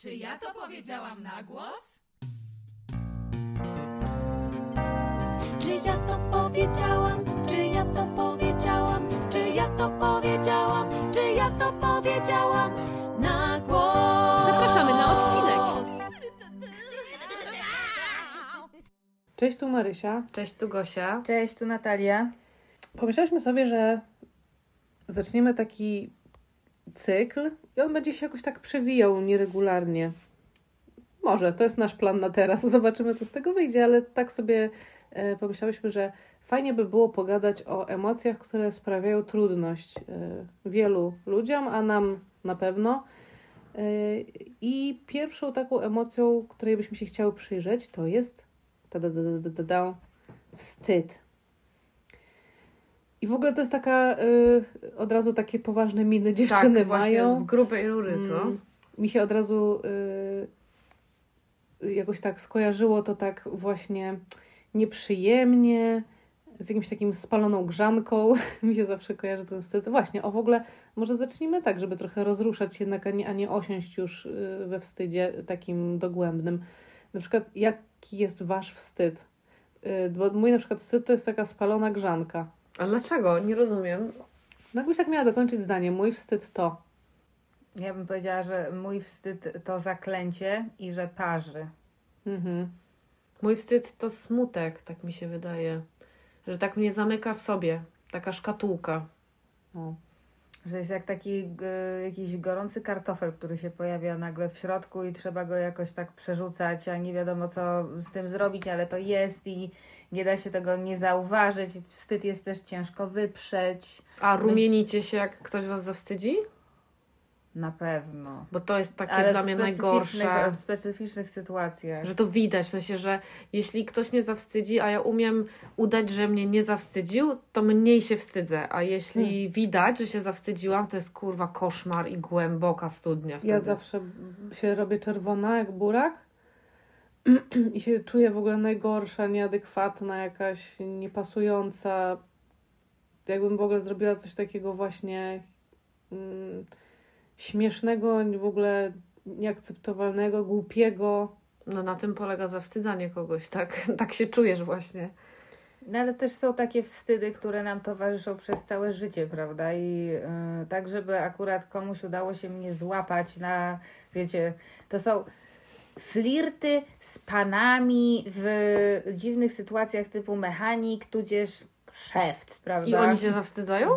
Czy ja to powiedziałam na głos? Czy ja to powiedziałam? Czy ja to powiedziałam? Czy ja to powiedziałam? Czy ja to powiedziałam? Na głos! Zapraszamy na odcinek. Cześć, tu Marysia. Cześć, tu Gosia. Cześć, tu Natalia. Pomyślałyśmy sobie, że zaczniemy taki cykl i on będzie się jakoś tak przewijał nieregularnie. Może, to jest nasz plan na teraz. Zobaczymy, co z tego wyjdzie, ale tak sobie e, pomyślałyśmy, że fajnie by było pogadać o emocjach, które sprawiają trudność e, wielu ludziom, a nam na pewno. E, I pierwszą taką emocją, której byśmy się chciały przyjrzeć, to jest wstyd. I w ogóle to jest taka, y, od razu takie poważne miny dziewczyny tak, właśnie mają. z grubej rury, co? Mm, Mi się od razu y, jakoś tak skojarzyło to tak właśnie nieprzyjemnie, z jakimś takim spaloną grzanką. Mi się zawsze kojarzy ten wstyd. Właśnie, o w ogóle może zacznijmy tak, żeby trochę rozruszać się jednak, a nie, a nie osiąść już y, we wstydzie takim dogłębnym. Na przykład, jaki jest wasz wstyd? Y, Bo mój na przykład wstyd to jest taka spalona grzanka. A dlaczego? Nie rozumiem. No jakbyś tak miała dokończyć zdanie, mój wstyd to. Ja bym powiedziała, że mój wstyd to zaklęcie i że parzy. Mhm. Mój wstyd to smutek, tak mi się wydaje. Że tak mnie zamyka w sobie. Taka szkatułka. O. Że jest jak taki y, jakiś gorący kartofel, który się pojawia nagle w środku i trzeba go jakoś tak przerzucać, a nie wiadomo co z tym zrobić, ale to jest i nie da się tego nie zauważyć. Wstyd jest też ciężko wyprzeć. A rumienicie się, jak ktoś was zawstydzi? Na pewno. Bo to jest takie Ale dla mnie najgorsze. W specyficznych sytuacjach. Że to widać, w sensie, że jeśli ktoś mnie zawstydzi, a ja umiem udać, że mnie nie zawstydził, to mniej się wstydzę. A jeśli widać, że się zawstydziłam, to jest kurwa koszmar i głęboka studnia wtedy. Ja zawsze się robię czerwona jak burak i się czuję w ogóle najgorsza, nieadekwatna, jakaś niepasująca. Jakbym w ogóle zrobiła coś takiego właśnie mm, śmiesznego, w ogóle nieakceptowalnego, głupiego. No na tym polega zawstydzanie kogoś, tak? Tak się czujesz właśnie. No ale też są takie wstydy, które nam towarzyszą przez całe życie, prawda? I y, tak, żeby akurat komuś udało się mnie złapać na, wiecie, to są flirty z panami w dziwnych sytuacjach typu mechanik, tudzież szewc, prawda? I oni się zawstydzają?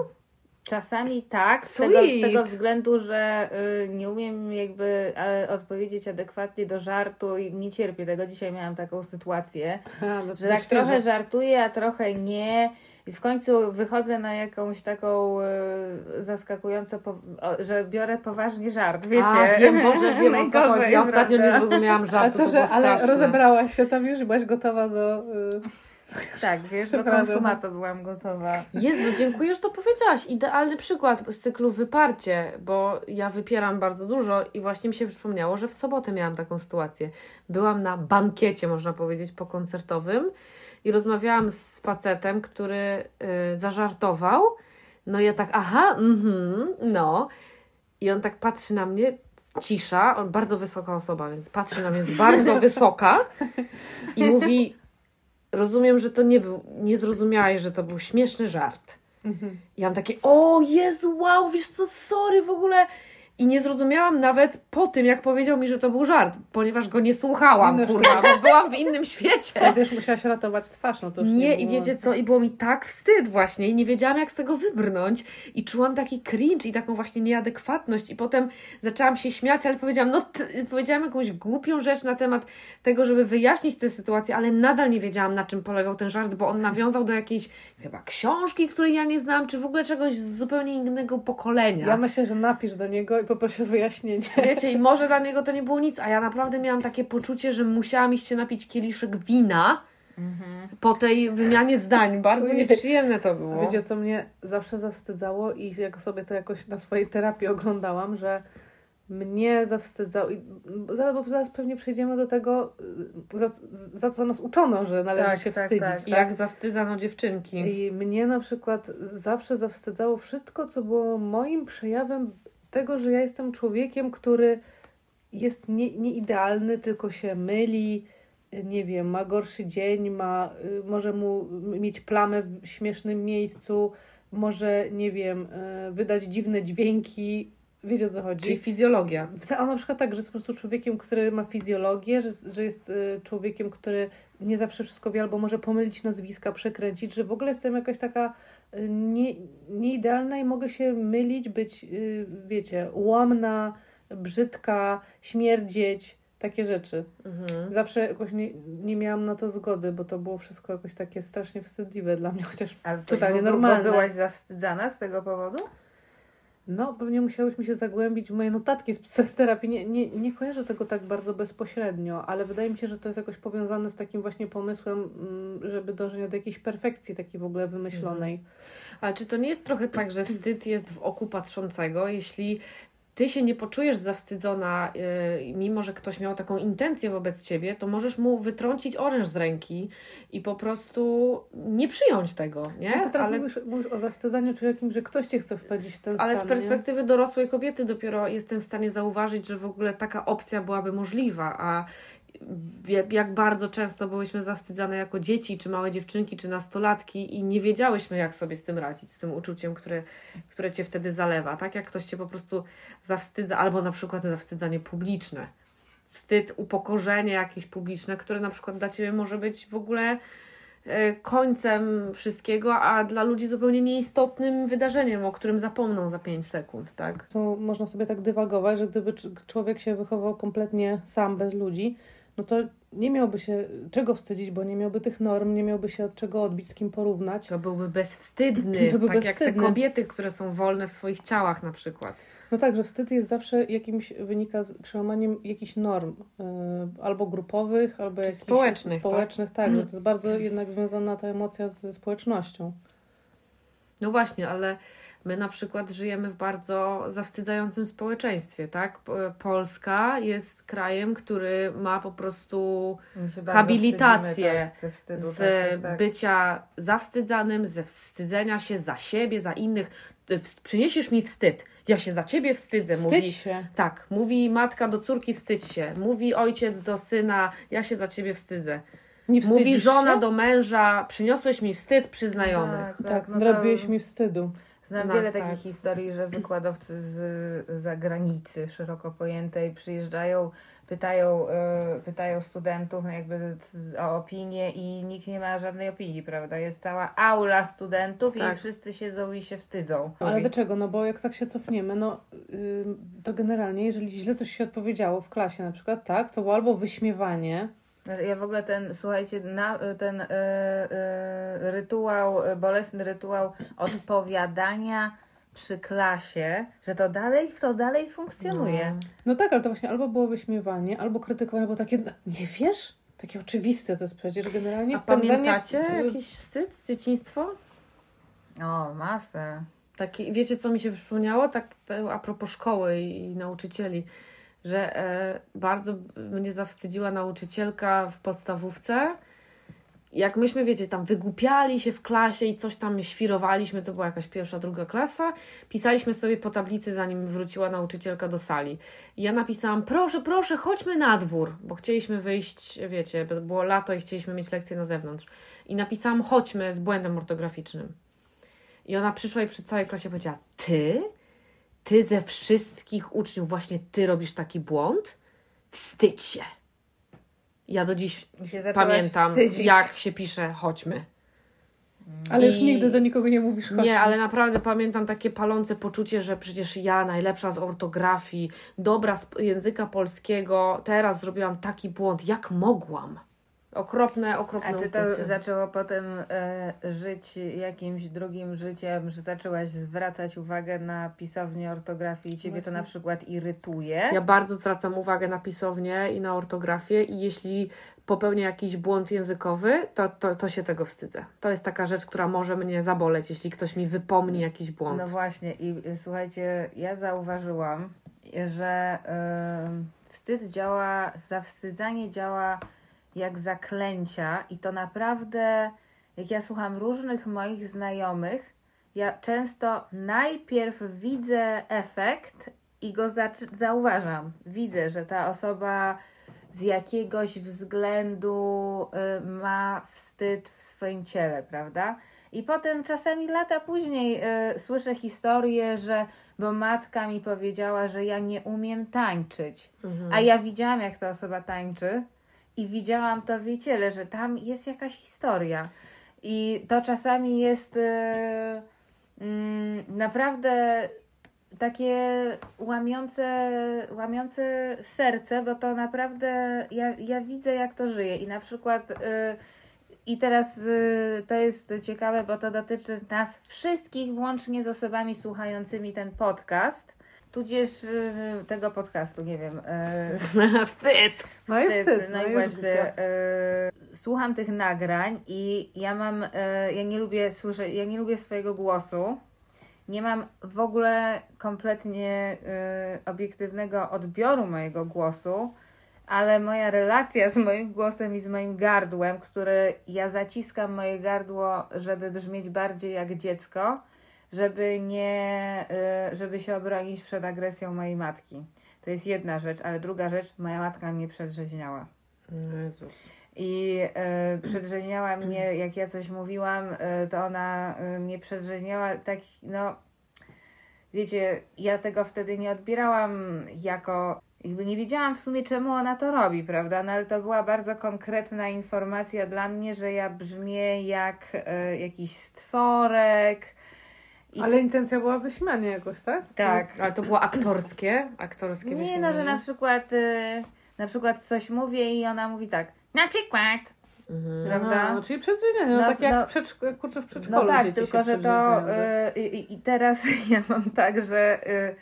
Czasami tak, z tego, z tego względu, że y, nie umiem jakby e, odpowiedzieć adekwatnie do żartu i nie cierpię tego. Dzisiaj miałam taką sytuację, no, że tak trochę żartuję, a trochę nie. I w końcu wychodzę na jakąś taką y, zaskakująco, po, o, że biorę poważnie żart, wiecie? A, wiem, Boże, wiem o co chodzi. Ja ostatnio nie zrozumiałam A żartu, co, to że ale straszne. rozebrałaś się tam już i byłaś gotowa do. Y, Tak, wiesz, do konsumatu byłam gotowa. Jezu, dziękuję, że to powiedziałaś. Idealny przykład z cyklu Wyparcie, bo ja wypieram bardzo dużo i właśnie mi się przypomniało, że w sobotę miałam taką sytuację. Byłam na bankiecie, można powiedzieć, pokoncertowym i rozmawiałam z facetem, który y, zażartował. No ja tak, aha, mhm, no. I on tak patrzy na mnie, cisza, on bardzo wysoka osoba, więc patrzy na mnie z bardzo wysoka i mówi, rozumiem, że to nie był, nie zrozumiałaś, że to był śmieszny żart. I ja mam takie, o Jezu, wow, wiesz co, sorry w ogóle. I nie zrozumiałam nawet po tym, jak powiedział mi, że to był żart, ponieważ go nie słuchałam, No kurwa, bo byłam w innym świecie. wtedy już musiałaś ratować twarz, no to już nie, Nie, i wiecie co, i było mi tak wstyd właśnie i nie wiedziałam jak z tego wybrnąć i czułam taki cringe i taką właśnie nieadekwatność i potem zaczęłam się śmiać, ale powiedziałam, no powiedziałam jakąś głupią rzecz na temat tego, żeby wyjaśnić tę sytuację, ale nadal nie wiedziałam na czym polegał ten żart, bo on nawiązał do jakiejś chyba książki, której ja nie znam, czy w ogóle czegoś z zupełnie innego pokolenia. Ja myślę, że napisz do niego i poproszę o wyjaśnienie. Wiecie, i może dla niego to nie było nic, a ja naprawdę miałam takie poczucie, że musiałam iść się napić kieliszek wina po tej wymianie zdań. Bardzo nieprzyjemne to A było. Wiecie, co mnie zawsze zawstydzało i jak sobie to jakoś na swojej terapii oglądałam, że mnie zawstydzało, i zaraz, bo zaraz pewnie przejdziemy do tego, za, za co nas uczono, że należy Tak, się tak, wstydzić. tak. Tak? Jak zawstydzano dziewczynki. I mnie na przykład zawsze zawstydzało wszystko, co było moim przejawem tego, że ja jestem człowiekiem, który jest nie, nieidealny, tylko się myli, nie wiem, ma gorszy dzień, ma, y, może mu mieć plamę w śmiesznym miejscu, może, nie wiem, y, wydać dziwne dźwięki. Wiecie o co chodzi? Czyli fizjologia. A na przykład tak, że jest po prostu człowiekiem, który ma fizjologię, że, że jest y, człowiekiem, który nie zawsze wszystko wie, albo może pomylić nazwiska, przekręcić, że w ogóle jestem jakaś taka nie, nieidealna i mogę się mylić, być, y, wiecie, ułamna, brzydka, śmierdzieć, takie rzeczy. Mhm. Zawsze jakoś nie, nie miałam na to zgody, bo to było wszystko jakoś takie strasznie wstydliwe dla mnie, chociaż Ale to Totalnie bo- bo normalne. Byłaś zawstydzana z tego powodu? No, pewnie musiałyśmy się zagłębić w moje notatki z, terapii. Nie, nie, nie kojarzę tego tak bardzo bezpośrednio, ale wydaje mi się, że to jest jakoś powiązane z takim właśnie pomysłem, mm, żeby dążenia do jakiejś perfekcji takiej w ogóle wymyślonej. Ale czy to nie jest trochę tak, że wstyd jest w oku patrzącego, jeśli ty się nie poczujesz zawstydzona, yy, mimo że ktoś miał taką intencję wobec ciebie, to możesz mu wytrącić oręż z ręki i po prostu nie przyjąć tego, nie? No to teraz ale, mówisz, mówisz o zawstydzaniu, czy że ktoś cię chce wpędzić w ten ale z stan, perspektywy dorosłej kobiety dopiero jestem w stanie zauważyć, że w ogóle taka opcja byłaby możliwa, a jak, bardzo często byłyśmy zawstydzane jako dzieci, czy małe dziewczynki, czy nastolatki i nie wiedziałyśmy, jak sobie z tym radzić, z tym uczuciem, które, które cię wtedy zalewa. Tak jak ktoś cię po prostu zawstydza, albo na przykład zawstydzanie publiczne. Wstyd, upokorzenie jakieś publiczne, które na przykład dla ciebie może być w ogóle e, końcem wszystkiego, a dla ludzi zupełnie nieistotnym wydarzeniem, o którym zapomną za 5 sekund, tak? To można sobie tak dywagować, że gdyby cz- człowiek się wychował kompletnie sam, bez ludzi, no to nie miałby się czego wstydzić, bo nie miałby tych norm, nie miałby się od czego odbić, z kim porównać. To byłby bezwstydny, To byłby tak jak te bezwstydny. kobiety, które są wolne w swoich ciałach na przykład. No tak, że wstyd jest zawsze jakimś, wynika z przełamaniem jakichś norm, yy, albo grupowych, albo jakichś społecznych, społecznych tak? że to jest bardzo jednak związana ta emocja ze społecznością. No właśnie, ale my na przykład żyjemy w bardzo zawstydzającym społeczeństwie, tak? Polska jest krajem, który ma po prostu Habilitację tak, wstydu. z tak, tak, tak. bycia zawstydzanym, ze wstydzenia się za siebie, za innych. Przyniesiesz mi wstyd. Ja się za ciebie wstydzę, Wstydź mówi. się. Tak, mówi matka do córki wstydź się, mówi ojciec do syna, ja się za ciebie wstydzę. Nie Mówi żona się? do męża, przyniosłeś mi wstyd przy znajomych. Tak, no to mi wstydu. Znam No, wiele tak. takich historii, że wykładowcy z zagranicy szeroko pojętej przyjeżdżają, pytają, e, pytają studentów no jakby o opinię i nikt nie ma żadnej opinii, prawda? Jest cała aula studentów Tak. i wszyscy siedzą i się wstydzą. Ale dlaczego? No bo jak tak się cofniemy, no yy, to generalnie, jeżeli źle coś się odpowiedziało w klasie na przykład, tak, to było albo wyśmiewanie, Ja w ogóle ten, słuchajcie, na, ten e, e, rytuał, e, bolesny rytuał odpowiadania przy klasie, że to dalej, to dalej funkcjonuje. No tak, ale to właśnie albo było wyśmiewanie, albo krytykowanie, albo takie, no, nie wiesz? Takie oczywiste to jest przecież generalnie A wpędzanie w- pamiętacie jakiś wstyd z dzieciństwa? O, masę. Taki, wiecie, co mi się przypomniało? Tak a propos szkoły i, i nauczycieli, że e, bardzo mnie zawstydziła nauczycielka w podstawówce. Jak myśmy, wiecie, tam wygłupiali się w klasie i coś tam świrowaliśmy, to była jakaś pierwsza, druga klasa, pisaliśmy sobie po tablicy, zanim wróciła nauczycielka do sali. I ja napisałam, proszę, proszę, chodźmy na dwór, bo chcieliśmy wyjść, wiecie, było lato i chcieliśmy mieć lekcję na zewnątrz. I napisałam, chodźmy z błędem ortograficznym. I ona przyszła i przy całej klasie powiedziała: Ty? Ty ze wszystkich uczniów właśnie ty robisz taki błąd? Wstydź się. Ja do dziś pamiętam, wstydzić. jak się pisze chodźmy. Ale już I- nigdy do nikogo nie mówisz chodź. Nie, ale naprawdę pamiętam takie palące poczucie, że przecież ja, najlepsza z ortografii, dobra z języka polskiego, teraz zrobiłam taki błąd. Jak mogłam? Okropne, okropne A czy to uczucie. zaczęło potem e, żyć jakimś drugim życiem, że zaczęłaś zwracać uwagę na pisownię ortografii i ciebie to Właśnie. na przykład irytuje? Ja bardzo zwracam uwagę na pisownię i na ortografię i jeśli popełnię jakiś błąd językowy, to, to, to się tego wstydzę. To jest taka rzecz, która może mnie zaboleć, jeśli ktoś mi wypomni jakiś błąd. No właśnie i y, słuchajcie, ja zauważyłam, że y, wstyd działa, zawstydzanie działa jak zaklęcia i to naprawdę, jak ja słucham różnych moich znajomych, ja często najpierw widzę efekt i go zaczy- zauważam. Widzę, że ta osoba z jakiegoś względu y, ma wstyd w swoim ciele, prawda? I potem czasami lata później y, słyszę historię, że bo matka mi powiedziała, że ja nie umiem tańczyć. Mhm. A ja widziałam, jak ta osoba tańczy i widziałam to w jej ciele, że tam jest jakaś historia. I to czasami jest e, mm, naprawdę takie łamiące, łamiące serce, bo to naprawdę ja, ja widzę, jak to żyje. I na przykład. e, i teraz y, to jest ciekawe, bo to dotyczy nas wszystkich, włącznie z osobami słuchającymi ten podcast, tudzież y, tego podcastu, nie wiem. y, Wstyd! No i wstyd, no no i i właśnie. y, słucham tych nagrań i ja mam, ja nie lubię słyszeć, ja nie lubię swojego głosu. Nie mam w ogóle kompletnie y, obiektywnego odbioru mojego głosu, ale moja relacja z moim głosem i z moim gardłem, które ja zaciskam moje gardło, żeby brzmieć bardziej jak dziecko, żeby nie, y, żeby się obronić przed agresją mojej matki. To jest jedna rzecz, ale druga rzecz, moja matka mnie przedrzeźniała. Jezus. I e, przedrzeźniała mnie, jak ja coś mówiłam, e, to ona mnie przedrzeźniała tak, no wiecie, ja tego wtedy nie odbierałam jako, jakby nie wiedziałam w sumie czemu ona to robi, prawda, no ale to była bardzo konkretna informacja dla mnie, że ja brzmię jak jakiś stworek. I Ale intencja była wyśmianie jakoś, tak? tak. Ale to było aktorskie? Aktorskie Nie, no, że na przykład, e, na przykład coś mówię i ona mówi tak, na przykład, Mhm. prawda? Aha, czyli przedrzeźnienie, no, No, tak jak no. w przedszkolu, kurczę, w przedszkolu No tak, tylko się że to. y, I, I teraz ja mam tak, że y,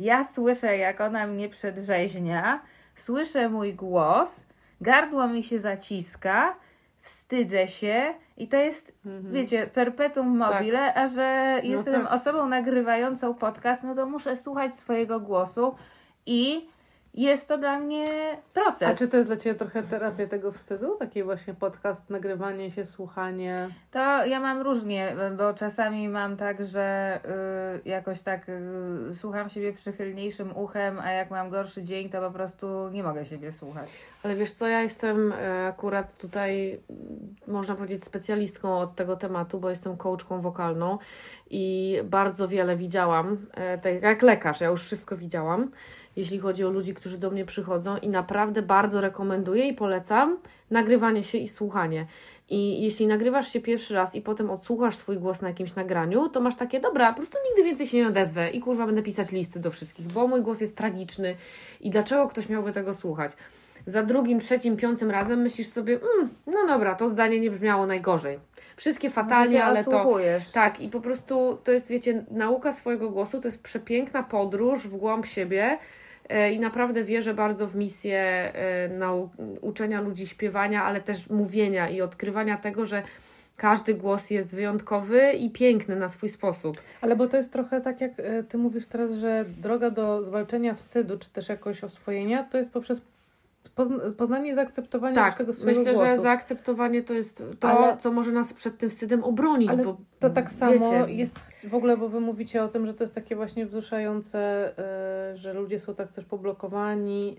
ja słyszę, jak ona mnie przedrzeźnia, słyszę mój głos, gardło mi się zaciska, wstydzę się i to jest, Mhm. wiecie, perpetuum mobile, a że jestem tak. osobą nagrywającą podcast, no to muszę słuchać swojego głosu i jest to dla mnie proces. A czy to jest dla Ciebie trochę terapia tego wstydu? Taki właśnie podcast, nagrywanie się, słuchanie. To ja mam różnie, bo czasami mam tak, że y, jakoś tak y, słucham siebie przychylniejszym uchem, a jak mam gorszy dzień, to po prostu nie mogę siebie słuchać. Ale wiesz co, ja jestem e, akurat tutaj, m, można powiedzieć, specjalistką od tego tematu, bo jestem coachką wokalną i bardzo wiele widziałam, e, tak jak lekarz, ja już wszystko widziałam, jeśli chodzi o ludzi, którzy do mnie przychodzą i naprawdę bardzo rekomenduję i polecam nagrywanie się i słuchanie. I jeśli nagrywasz się pierwszy raz i potem odsłuchasz swój głos na jakimś nagraniu, to masz takie, dobra, po prostu nigdy więcej się nie odezwę i kurwa będę pisać listy do wszystkich, bo mój głos jest tragiczny i dlaczego ktoś miałby tego słuchać? Za drugim, trzecim, piątym razem myślisz sobie, mm, no dobra, to zdanie nie brzmiało najgorzej. Wszystkie fatalnie, ale to. Tak, i po prostu to jest, wiecie, nauka swojego głosu to jest przepiękna podróż w głąb siebie. E, I naprawdę wierzę bardzo w misję e, nau- uczenia ludzi śpiewania, ale też mówienia i odkrywania tego, że każdy głos jest wyjątkowy i piękny na swój sposób. Ale bo to jest trochę tak, jak e, Ty mówisz teraz, że droga do zwalczenia wstydu, czy też jakoś oswojenia, to jest poprzez poznanie i zaakceptowanie Tak, tego swojego myślę, głosu. że zaakceptowanie to jest to, Ale- co może nas przed tym wstydem obronić, Ale bo To tak samo wiecie, jest w ogóle, bo wy mówicie o tym, że to jest takie właśnie wzruszające, y, że ludzie są tak też poblokowani,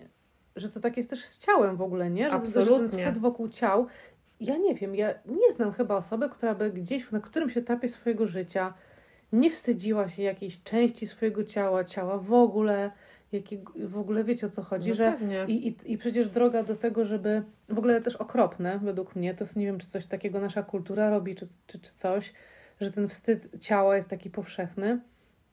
że to tak jest też z ciałem w ogóle, nie? Że, że ten Absolutnie. wstyd wokół ciał. Ja nie wiem, ja nie znam chyba osoby, która by gdzieś na którymś etapie swojego życia nie wstydziła się jakiejś części swojego ciała, ciała w ogóle, jakiego, w ogóle wiecie o co chodzi, no że pewnie. i, i, I przecież droga do tego, żeby w ogóle też okropne, według mnie, to jest, nie wiem, czy coś takiego nasza kultura robi, czy, czy, czy coś, że ten wstyd ciała jest taki powszechny,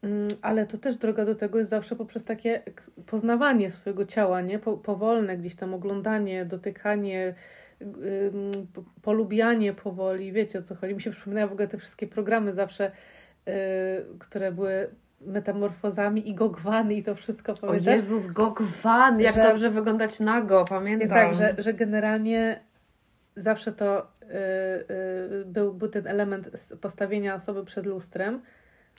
Mm, ale to też droga do tego jest zawsze poprzez takie poznawanie swojego ciała, nie? Po, powolne gdzieś tam oglądanie, dotykanie, polubianie powoli, wiecie o co chodzi. Mi się przypominają w ogóle te wszystkie programy zawsze, yy, które były metamorfozami i gogwany i to wszystko, O pamiętasz? Jezus, gogwan, jak Że- dobrze wyglądać nago, pamiętam. Tak, że, że generalnie zawsze to y, y, był, był ten element postawienia osoby przed lustrem,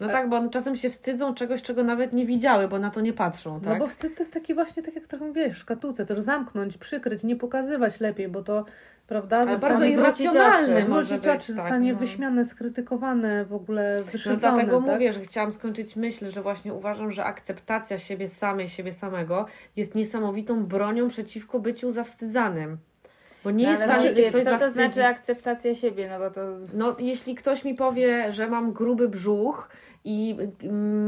No tak, bo one czasem się wstydzą czegoś, czego nawet nie widziały, bo na to nie patrzą, tak? No bo wstyd to jest taki właśnie, tak jak trochę mówiłeś, w szkatułce, też zamknąć, przykryć, nie pokazywać lepiej, bo to, prawda, Ale bardzo irracjonalny może być, oczy, tak, zostanie no. wyśmiane, skrytykowane, w ogóle No wyszydzone. dlatego tak? mówię, że chciałam skończyć myśl, że właśnie uważam, że akceptacja siebie samej, siebie samego jest niesamowitą bronią przeciwko byciu zawstydzanym. Bo nie No, jest tak, że ktoś co to znaczy akceptacja siebie, no bo to... No, jeśli ktoś mi powie, że mam gruby brzuch i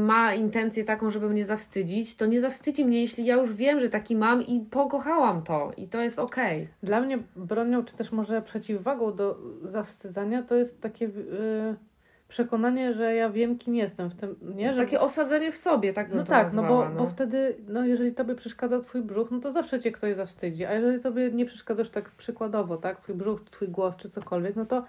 ma intencję taką, żeby mnie zawstydzić, to nie zawstydzi mnie, jeśli ja już wiem, że taki mam i pokochałam to i to jest okej. Dla mnie bronią, czy też może przeciwwagą do zawstydzania, to jest takie yy, przekonanie, że ja wiem, kim jestem w tym, nie? Że, Takie osadzenie w sobie, tak bym no tak, no nazwała, bo, bo wtedy, no jeżeli tobie przeszkadza twój brzuch, no to zawsze cię ktoś zawstydzi, a jeżeli tobie nie przeszkadzasz tak przykładowo, tak, twój brzuch, twój głos, czy cokolwiek, no to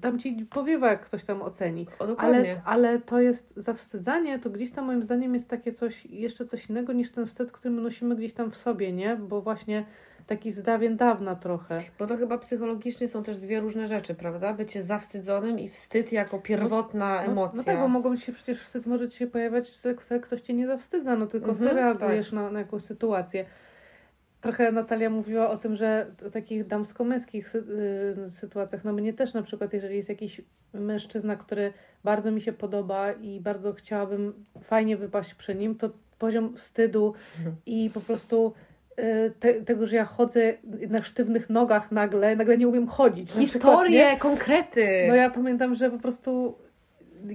tam ci powiewa, jak ktoś tam oceni. O. Ale, ale to jest zawstydzanie, to gdzieś tam moim zdaniem jest takie coś, jeszcze coś innego niż ten wstyd, który my nosimy gdzieś tam w sobie, nie? Bo właśnie taki z dawien dawna trochę. Bo to chyba psychologicznie są też dwie różne rzeczy, prawda? Bycie zawstydzonym i wstyd jako pierwotna No, emocja. no tak, bo mogą się przecież wstyd może ci się pojawiać, że kto- ktoś cię nie zawstydza, no tylko ty Mhm, reagujesz na, na jakąś sytuację. Trochę Natalia mówiła o tym, że w takich damsko-męskich sy- y, sytuacjach, no mnie też na przykład, jeżeli jest jakiś mężczyzna, który bardzo mi się podoba i bardzo chciałabym fajnie wypaść przy nim, to poziom wstydu Mhm. i po prostu te, tego, że ja chodzę na sztywnych nogach nagle, nagle nie umiem chodzić. na przykład? Historie, konkrety. No ja pamiętam, że po prostu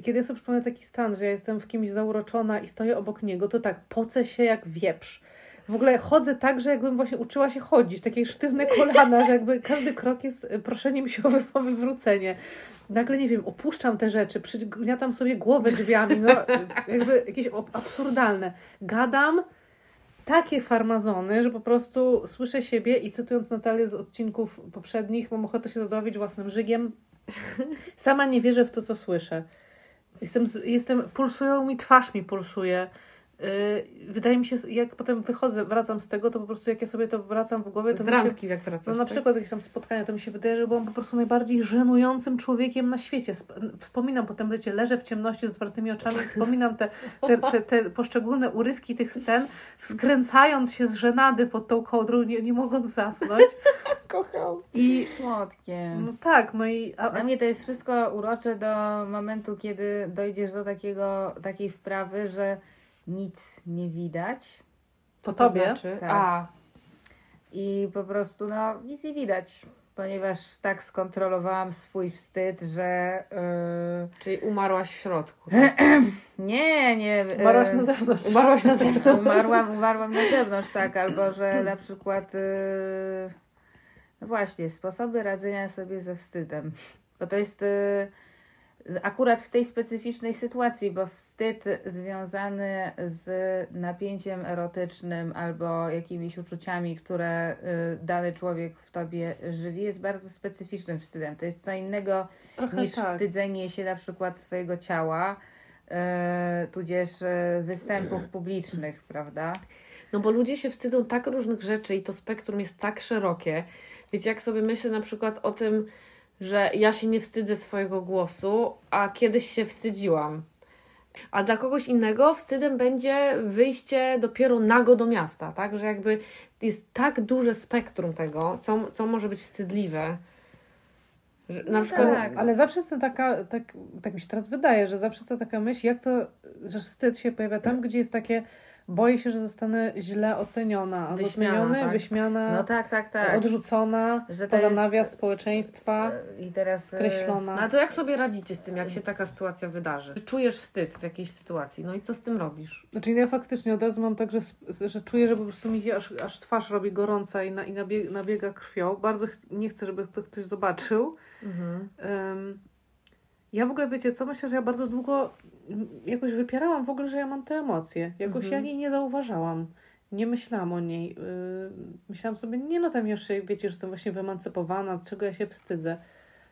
kiedy ja sobie przypomnę taki stan, że ja jestem w kimś zauroczona i stoję obok niego, to tak pocę się jak wieprz. W ogóle chodzę tak, że jakbym właśnie uczyła się chodzić, takie sztywne kolana, że jakby każdy krok jest e, proszeniem się o wy- o wywrócenie. Nagle, nie wiem, opuszczam te rzeczy, przygniatam sobie głowę drzwiami, no jakby jakieś absurdalne. Gadam takie farmazony, że po prostu słyszę siebie i cytując Natalię z odcinków poprzednich, mam ochotę się zadławić własnym żygiem. Sama nie wierzę w to, co słyszę. Jestem, jestem pulsują mi, twarz mi pulsuje. Yy, wydaje mi się, jak potem wychodzę, wracam z tego, to po prostu jak ja sobie to wracam w głowie, to Z mi się, randki, jak wracasz. no na tak? przykład jakieś tam spotkania, to mi się wydaje, że byłam po prostu najbardziej żenującym człowiekiem na świecie. Sp- Wspominam potem, wiecie, leżę w ciemności z otwartymi oczami, wspominam te, te, te, te poszczególne urywki tych scen, skręcając się z żenady pod tą kołdrą, nie, nie mogąc zasnąć. Kocham. I Słodkie. no tak, no i a, Dla mnie to jest wszystko urocze do momentu, kiedy dojdziesz do takiego, takiej wprawy, że nic nie widać to Co to tobie. znaczy? Tak. A, i po prostu no nic nie widać, ponieważ tak skontrolowałam swój wstyd, że yy, czyli umarłaś w środku. Tak? nie, nie. yy, Umarłaś na zewnątrz. Umarłaś na zewnątrz. Umarłam, umarłam na zewnątrz, tak, albo że na przykład yy, no właśnie, sposoby radzenia sobie ze wstydem. Bo to jest yy, akurat w tej specyficznej sytuacji, bo wstyd związany z napięciem erotycznym albo jakimiś uczuciami, które yy, dany człowiek w tobie żywi, jest bardzo specyficznym wstydem. To jest co innego Trochę niż tak. wstydzenie się na przykład swojego ciała, yy, tudzież yy, występów publicznych, prawda? No bo ludzie się wstydzą tak różnych rzeczy i to spektrum jest tak szerokie. Wiecie, jak sobie myślę na przykład o tym, że ja się nie wstydzę swojego głosu, a kiedyś się wstydziłam. A dla kogoś innego wstydem będzie wyjście dopiero nago do miasta, tak? Że jakby jest tak duże spektrum tego, co, co może być wstydliwe. Że na przykład tak. Ale zawsze jest to taka, tak, tak mi się teraz wydaje, że zawsze jest to taka myśl, jak to, że wstyd się pojawia tam, gdzie jest takie, boję się, że zostanę źle oceniona, albo Wyśmiana, oceniony, tak. wyśmiana, No tak, tak, tak. odrzucona, Że poza jest- nawias społeczeństwa, Yy, I teraz yy, skreślona. No a to jak sobie radzicie z tym, jak się taka sytuacja wydarzy? Czujesz wstyd w jakiejś sytuacji, no i co z tym robisz? Znaczy ja faktycznie od razu mam tak, że, że czuję, że po prostu mi się aż, aż twarz robi gorąca i, na, i nabie, nabiega krwią. Bardzo ch- nie chcę, żeby to ktoś zobaczył. Mhm. Ym, ja w ogóle, wiecie co, myślę, że ja bardzo długo jakoś wypierałam w ogóle, że ja mam te emocje. Jakoś Mhm. ja jej nie zauważałam. Nie myślałam o niej. Yy, myślałam sobie, nie no tam się, wiecie, że jestem właśnie wyemancypowana, czego ja się wstydzę.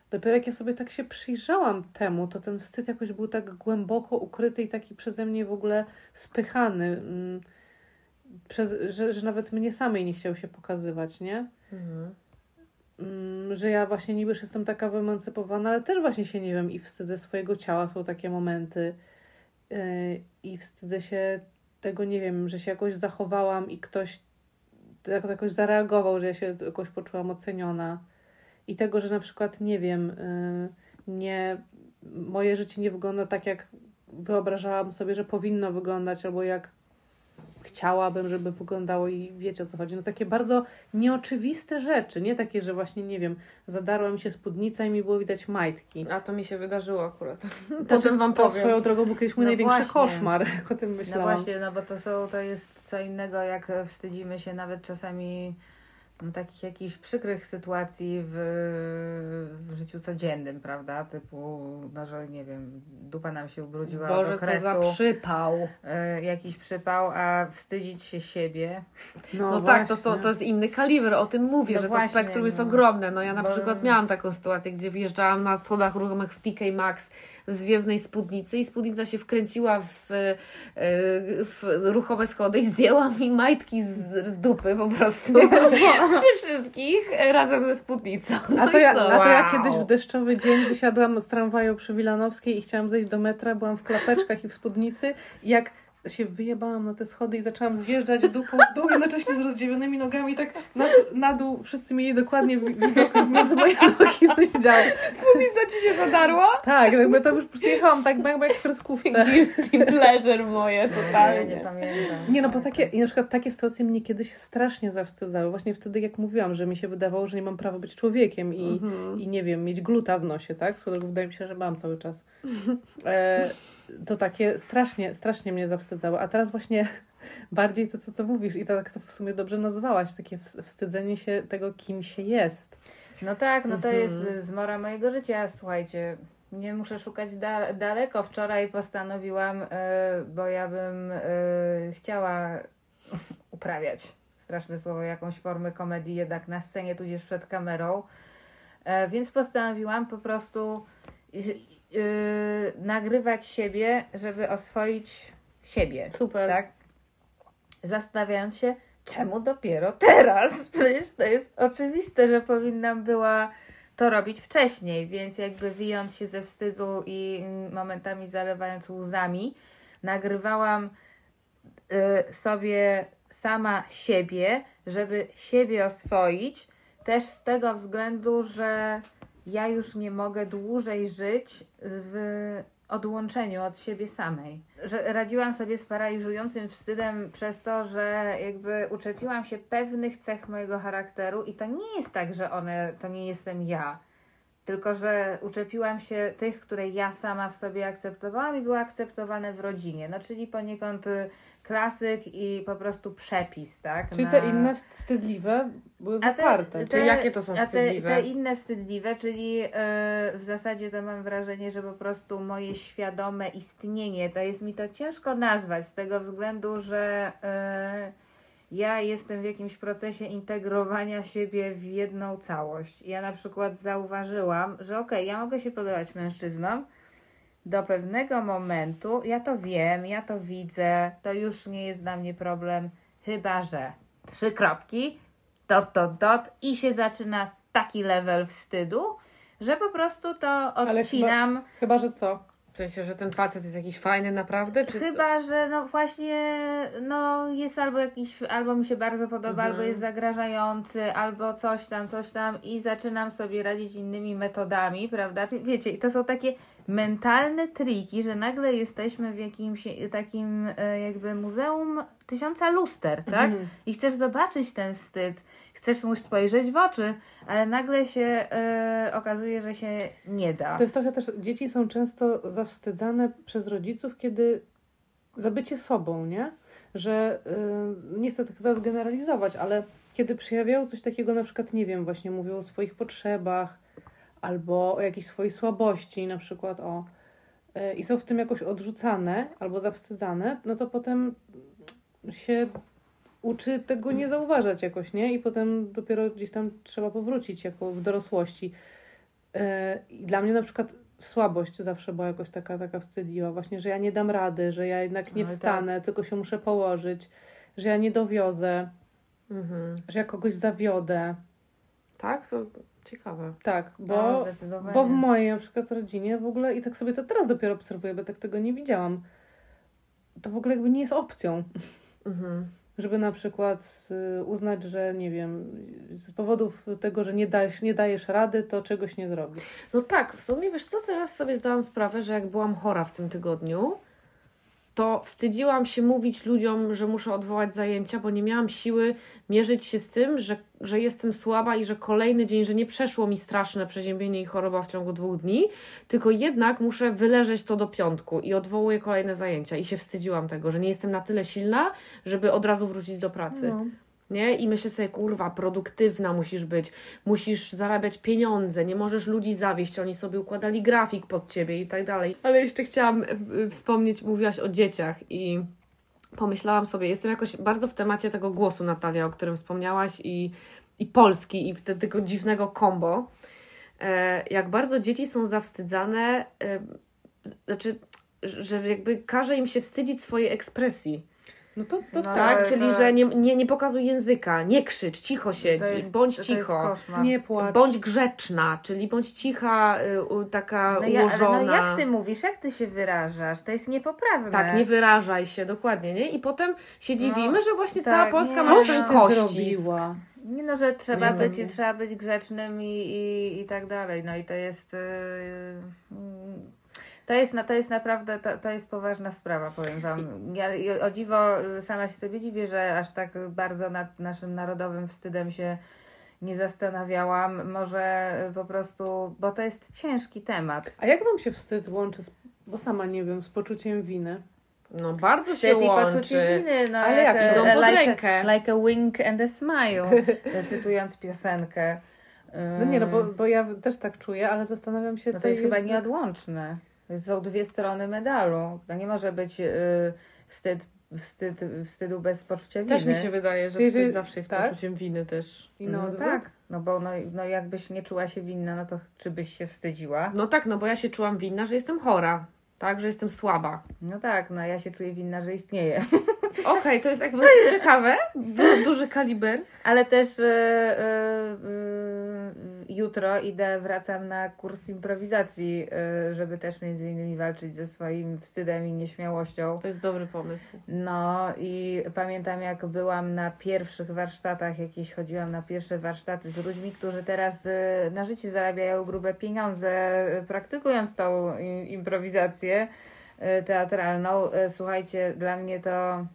Dopiero jak ja sobie tak się przyjrzałam temu, to ten wstyd jakoś był tak głęboko ukryty i taki przeze mnie w ogóle spychany. mm, Przez, że, że nawet mnie samej nie chciał się pokazywać, nie? Mhm. Mm, że ja właśnie niby jestem taka wyemancypowana, ale też właśnie się nie wiem i wstydzę swojego ciała, są takie momenty. Yy, I wstydzę się tego, nie wiem, że się jakoś zachowałam i ktoś tak, jakoś zareagował, że ja się jakoś poczułam oceniona. I tego, że na przykład, nie wiem, yy, nie, moje życie nie wygląda tak, jak wyobrażałam sobie, że powinno wyglądać, albo jak chciałabym, żeby wyglądało i wiecie o co chodzi. No takie bardzo nieoczywiste rzeczy, nie takie, że właśnie, nie wiem, zadarła mi się spódnica i mi było widać majtki. A to mi się wydarzyło akurat. To, Potem wam to powiem. swoją drogą był kiedyś mój No największy właśnie. koszmar, jak o tym No myślałam. właśnie, no bo to są, to jest co innego, jak wstydzimy się nawet czasami no, takich jakichś przykrych sytuacji w, w życiu codziennym, prawda? Typu, no że nie wiem, dupa nam się ubrudziła od Boże, co okresu, za przypał. e, jakiś przypał, a wstydzić się siebie. No, tak, to, są, to jest inny kaliber, o tym mówię, No że właśnie, to spektrum jest no. ogromne. No ja na Bo- przykład miałam taką sytuację, gdzie wjeżdżałam na schodach ruchomych w TK Maxx w zwiewnej spódnicy i spódnica się wkręciła w, e, w ruchome schody i zdjęła mi majtki z, z dupy po prostu. Przy wszystkich e, razem ze spódnicą. No A to, ja, a to ja kiedyś w deszczowy dzień wysiadłam z tramwaju przy Wilanowskiej i chciałam zejść do metra, byłam w klapeczkach i w spódnicy. Jak się wyjebałam na te schody i zaczęłam zjeżdżać dupą w dół, jednocześnie z rozdziawionymi nogami i tak na, na dół wszyscy mieli dokładnie wi- widok między moje nogi, co się działo. Spódnica Ci się zadarła? Tak, jakby to już po prostu jechałam tak bang, bang jak w kreskówce. Guilty pleasure moje Ja nie totalnie. pamiętam. Nie no, bo takie, i na przykład takie sytuacje mnie kiedyś strasznie zawstydzały. Właśnie wtedy, jak mówiłam, że mi się wydawało, że nie mam prawa być człowiekiem i, Mhm. i nie wiem, mieć gluta w nosie, tak? Swoją drogą wydaje mi się, że mam cały czas. E, to takie strasznie, strasznie mnie zawstydzało. A teraz właśnie bardziej to, co to mówisz i to, tak to w sumie dobrze nazwałaś, takie ws- wstydzenie się tego, kim się jest. No tak, no to Mhm. jest zmora mojego życia, słuchajcie. Nie muszę szukać da- daleko. Wczoraj postanowiłam, y, bo ja bym y, chciała uprawiać, straszne słowo, jakąś formę komedii jednak na scenie, tudzież przed kamerą. E, więc postanowiłam po prostu y, y, nagrywać siebie, żeby oswoić siebie. Super. Tak? Zastanawiając się, czemu dopiero teraz? Przecież to jest oczywiste, że powinnam była to robić wcześniej, więc jakby wijąc się ze wstydu i momentami zalewając łzami, nagrywałam y, sobie sama siebie, żeby siebie oswoić, też z tego względu, że ja już nie mogę dłużej żyć w odłączeniu od siebie samej. Że radziłam sobie z paraliżującym wstydem przez to, że jakby uczepiłam się pewnych cech mojego charakteru i to nie jest tak, że one to nie jestem ja. Tylko, że uczepiłam się tych, które ja sama w sobie akceptowałam i były akceptowane w rodzinie. No, czyli poniekąd y, klasyk i po prostu przepis, tak? Czyli na- te inne wstydliwe były a wyparte. Czyli jakie to są a te, wstydliwe? te inne wstydliwe, czyli yy, w zasadzie to mam wrażenie, że po prostu moje świadome istnienie, to jest mi to ciężko nazwać z tego względu, że yy, ja jestem w jakimś procesie integrowania siebie w jedną całość. Ja na przykład zauważyłam, że okej, ja mogę się podobać mężczyznom, do pewnego momentu, ja to wiem, ja to widzę, to już nie jest dla mnie problem, chyba że trzy kropki, dot, dot, dot i się zaczyna taki level wstydu, że po prostu to odcinam. Chyba, że co? W sensie, że ten facet jest jakiś fajny naprawdę? Czy Chyba, że no właśnie no jest albo jakiś, albo mi się bardzo podoba, Mhm. albo jest zagrażający, albo coś tam, coś tam i zaczynam sobie radzić innymi metodami, prawda? Wiecie, i to są takie mentalne triki, że nagle jesteśmy w jakimś takim e, jakby muzeum tysiąca luster, tak? Mhm. I chcesz zobaczyć ten wstyd, chcesz mu spojrzeć w oczy, ale nagle się e, okazuje, że się nie da. To jest trochę też, dzieci są często zawstydzane przez rodziców, kiedy za bycie sobą, nie? Że yy, nie chcę tak teraz generalizować, ale kiedy przejawiają coś takiego, na przykład, nie wiem, właśnie mówią o swoich potrzebach albo o jakiejś swojej słabości, na przykład o yy, i są w tym jakoś odrzucane albo zawstydzane, no to potem się uczy tego nie zauważać jakoś, nie? I potem dopiero gdzieś tam trzeba powrócić jako w dorosłości. E, I dla mnie na przykład słabość zawsze była jakoś taka, taka wstydliwa. Właśnie, że ja nie dam rady, że ja jednak nie Oj, tak. wstanę, tylko się muszę położyć, że ja nie dowiozę, Mhm. że ja kogoś zawiodę. Tak? To ciekawe. Tak, No, bo, zdecydowanie. bo w mojej na przykład rodzinie w ogóle, i tak sobie to teraz dopiero obserwuję, bo tak tego nie widziałam, to w ogóle jakby nie jest opcją. Mhm. Żeby na przykład y, uznać, że nie wiem, z powodów tego, że nie dajesz, nie dajesz rady, to czegoś nie zrobisz. No tak, w sumie wiesz co, teraz sobie zdałam sprawę, że jak byłam chora w tym tygodniu, to wstydziłam się mówić ludziom, że muszę odwołać zajęcia, bo nie miałam siły mierzyć się z tym, że, że jestem słaba i że kolejny dzień, że nie przeszło mi straszne przeziębienie i choroba w ciągu dwóch dni, tylko jednak muszę wyleżeć to do piątku i odwołuję kolejne zajęcia. I się wstydziłam tego, że nie jestem na tyle silna, żeby od razu wrócić do pracy. No. Nie? I myślę sobie, kurwa, produktywna musisz być, musisz zarabiać pieniądze, nie możesz ludzi zawieść, oni sobie układali grafik pod ciebie i tak dalej. Ale jeszcze chciałam e, wspomnieć, mówiłaś o dzieciach i pomyślałam sobie, jestem jakoś bardzo w temacie tego głosu, Natalia, o którym wspomniałaś i, i Polski i wtedy tego dziwnego kombo. E, jak bardzo dzieci są zawstydzane, e, znaczy, że jakby każe im się wstydzić swojej ekspresji. No to, to No, tak. Ale czyli to- że nie, nie, nie pokazuj języka, nie krzycz, cicho siedź, jest- bądź cicho. Nie płacz. Bądź grzeczna, czyli bądź cicha, y, taka no, ja, ułożona. no jak ty mówisz, jak ty się wyrażasz? To jest niepoprawne. Tak, nie wyrażaj się, dokładnie, nie? I potem się dziwimy, że właśnie tak, cała Polska nie. ma ten zrobiła. Nie no, że trzeba, Nie, no być, nie. trzeba być grzecznym i, i, i tak dalej. No i to jest. Yy, to jest, na- to jest naprawdę, to, to jest poważna sprawa, powiem Wam. Ja o dziwo y, sama się sobie dziwię, że aż tak bardzo nad naszym narodowym wstydem się nie zastanawiałam. Może y, po prostu, bo to jest ciężki temat. A jak wam się wstyd łączy, z, bo sama nie wiem, z poczuciem winy? No bardzo się Wstyd łączy. poczucie winy, no Ale jak a- idą pod like, rękę. A, like a wink and a smile, cytując piosenkę. No nie, no bo, bo ja też tak czuję, ale zastanawiam się, No co to jest chyba jest- nieodłączne. Są dwie strony medalu. To nie może być y, wstyd, wstyd, wstydu bez poczucia winy. Też mi się wydaje, że Czyli, wstyd zawsze jest tak? poczuciem winy też. I no, no tak, no bo no, no jakbyś nie czuła się winna, no to czy byś się wstydziła? No tak, no bo ja się czułam winna, że jestem chora. Tak, że jestem słaba. No tak, no ja się czuję winna, że istnieje. Okej, to jest jakby ciekawe. Du- duży kaliber. Ale też y, y, y, jutro idę, wracam na kurs improwizacji, y, żeby też między innymi walczyć ze swoim wstydem i nieśmiałością. To jest dobry pomysł. No i pamiętam jak byłam na pierwszych warsztatach, jakieś chodziłam na pierwsze warsztaty z ludźmi, którzy teraz y, na życie zarabiają grube pieniądze, praktykując tą improwizację y, teatralną. Słuchajcie, dla mnie to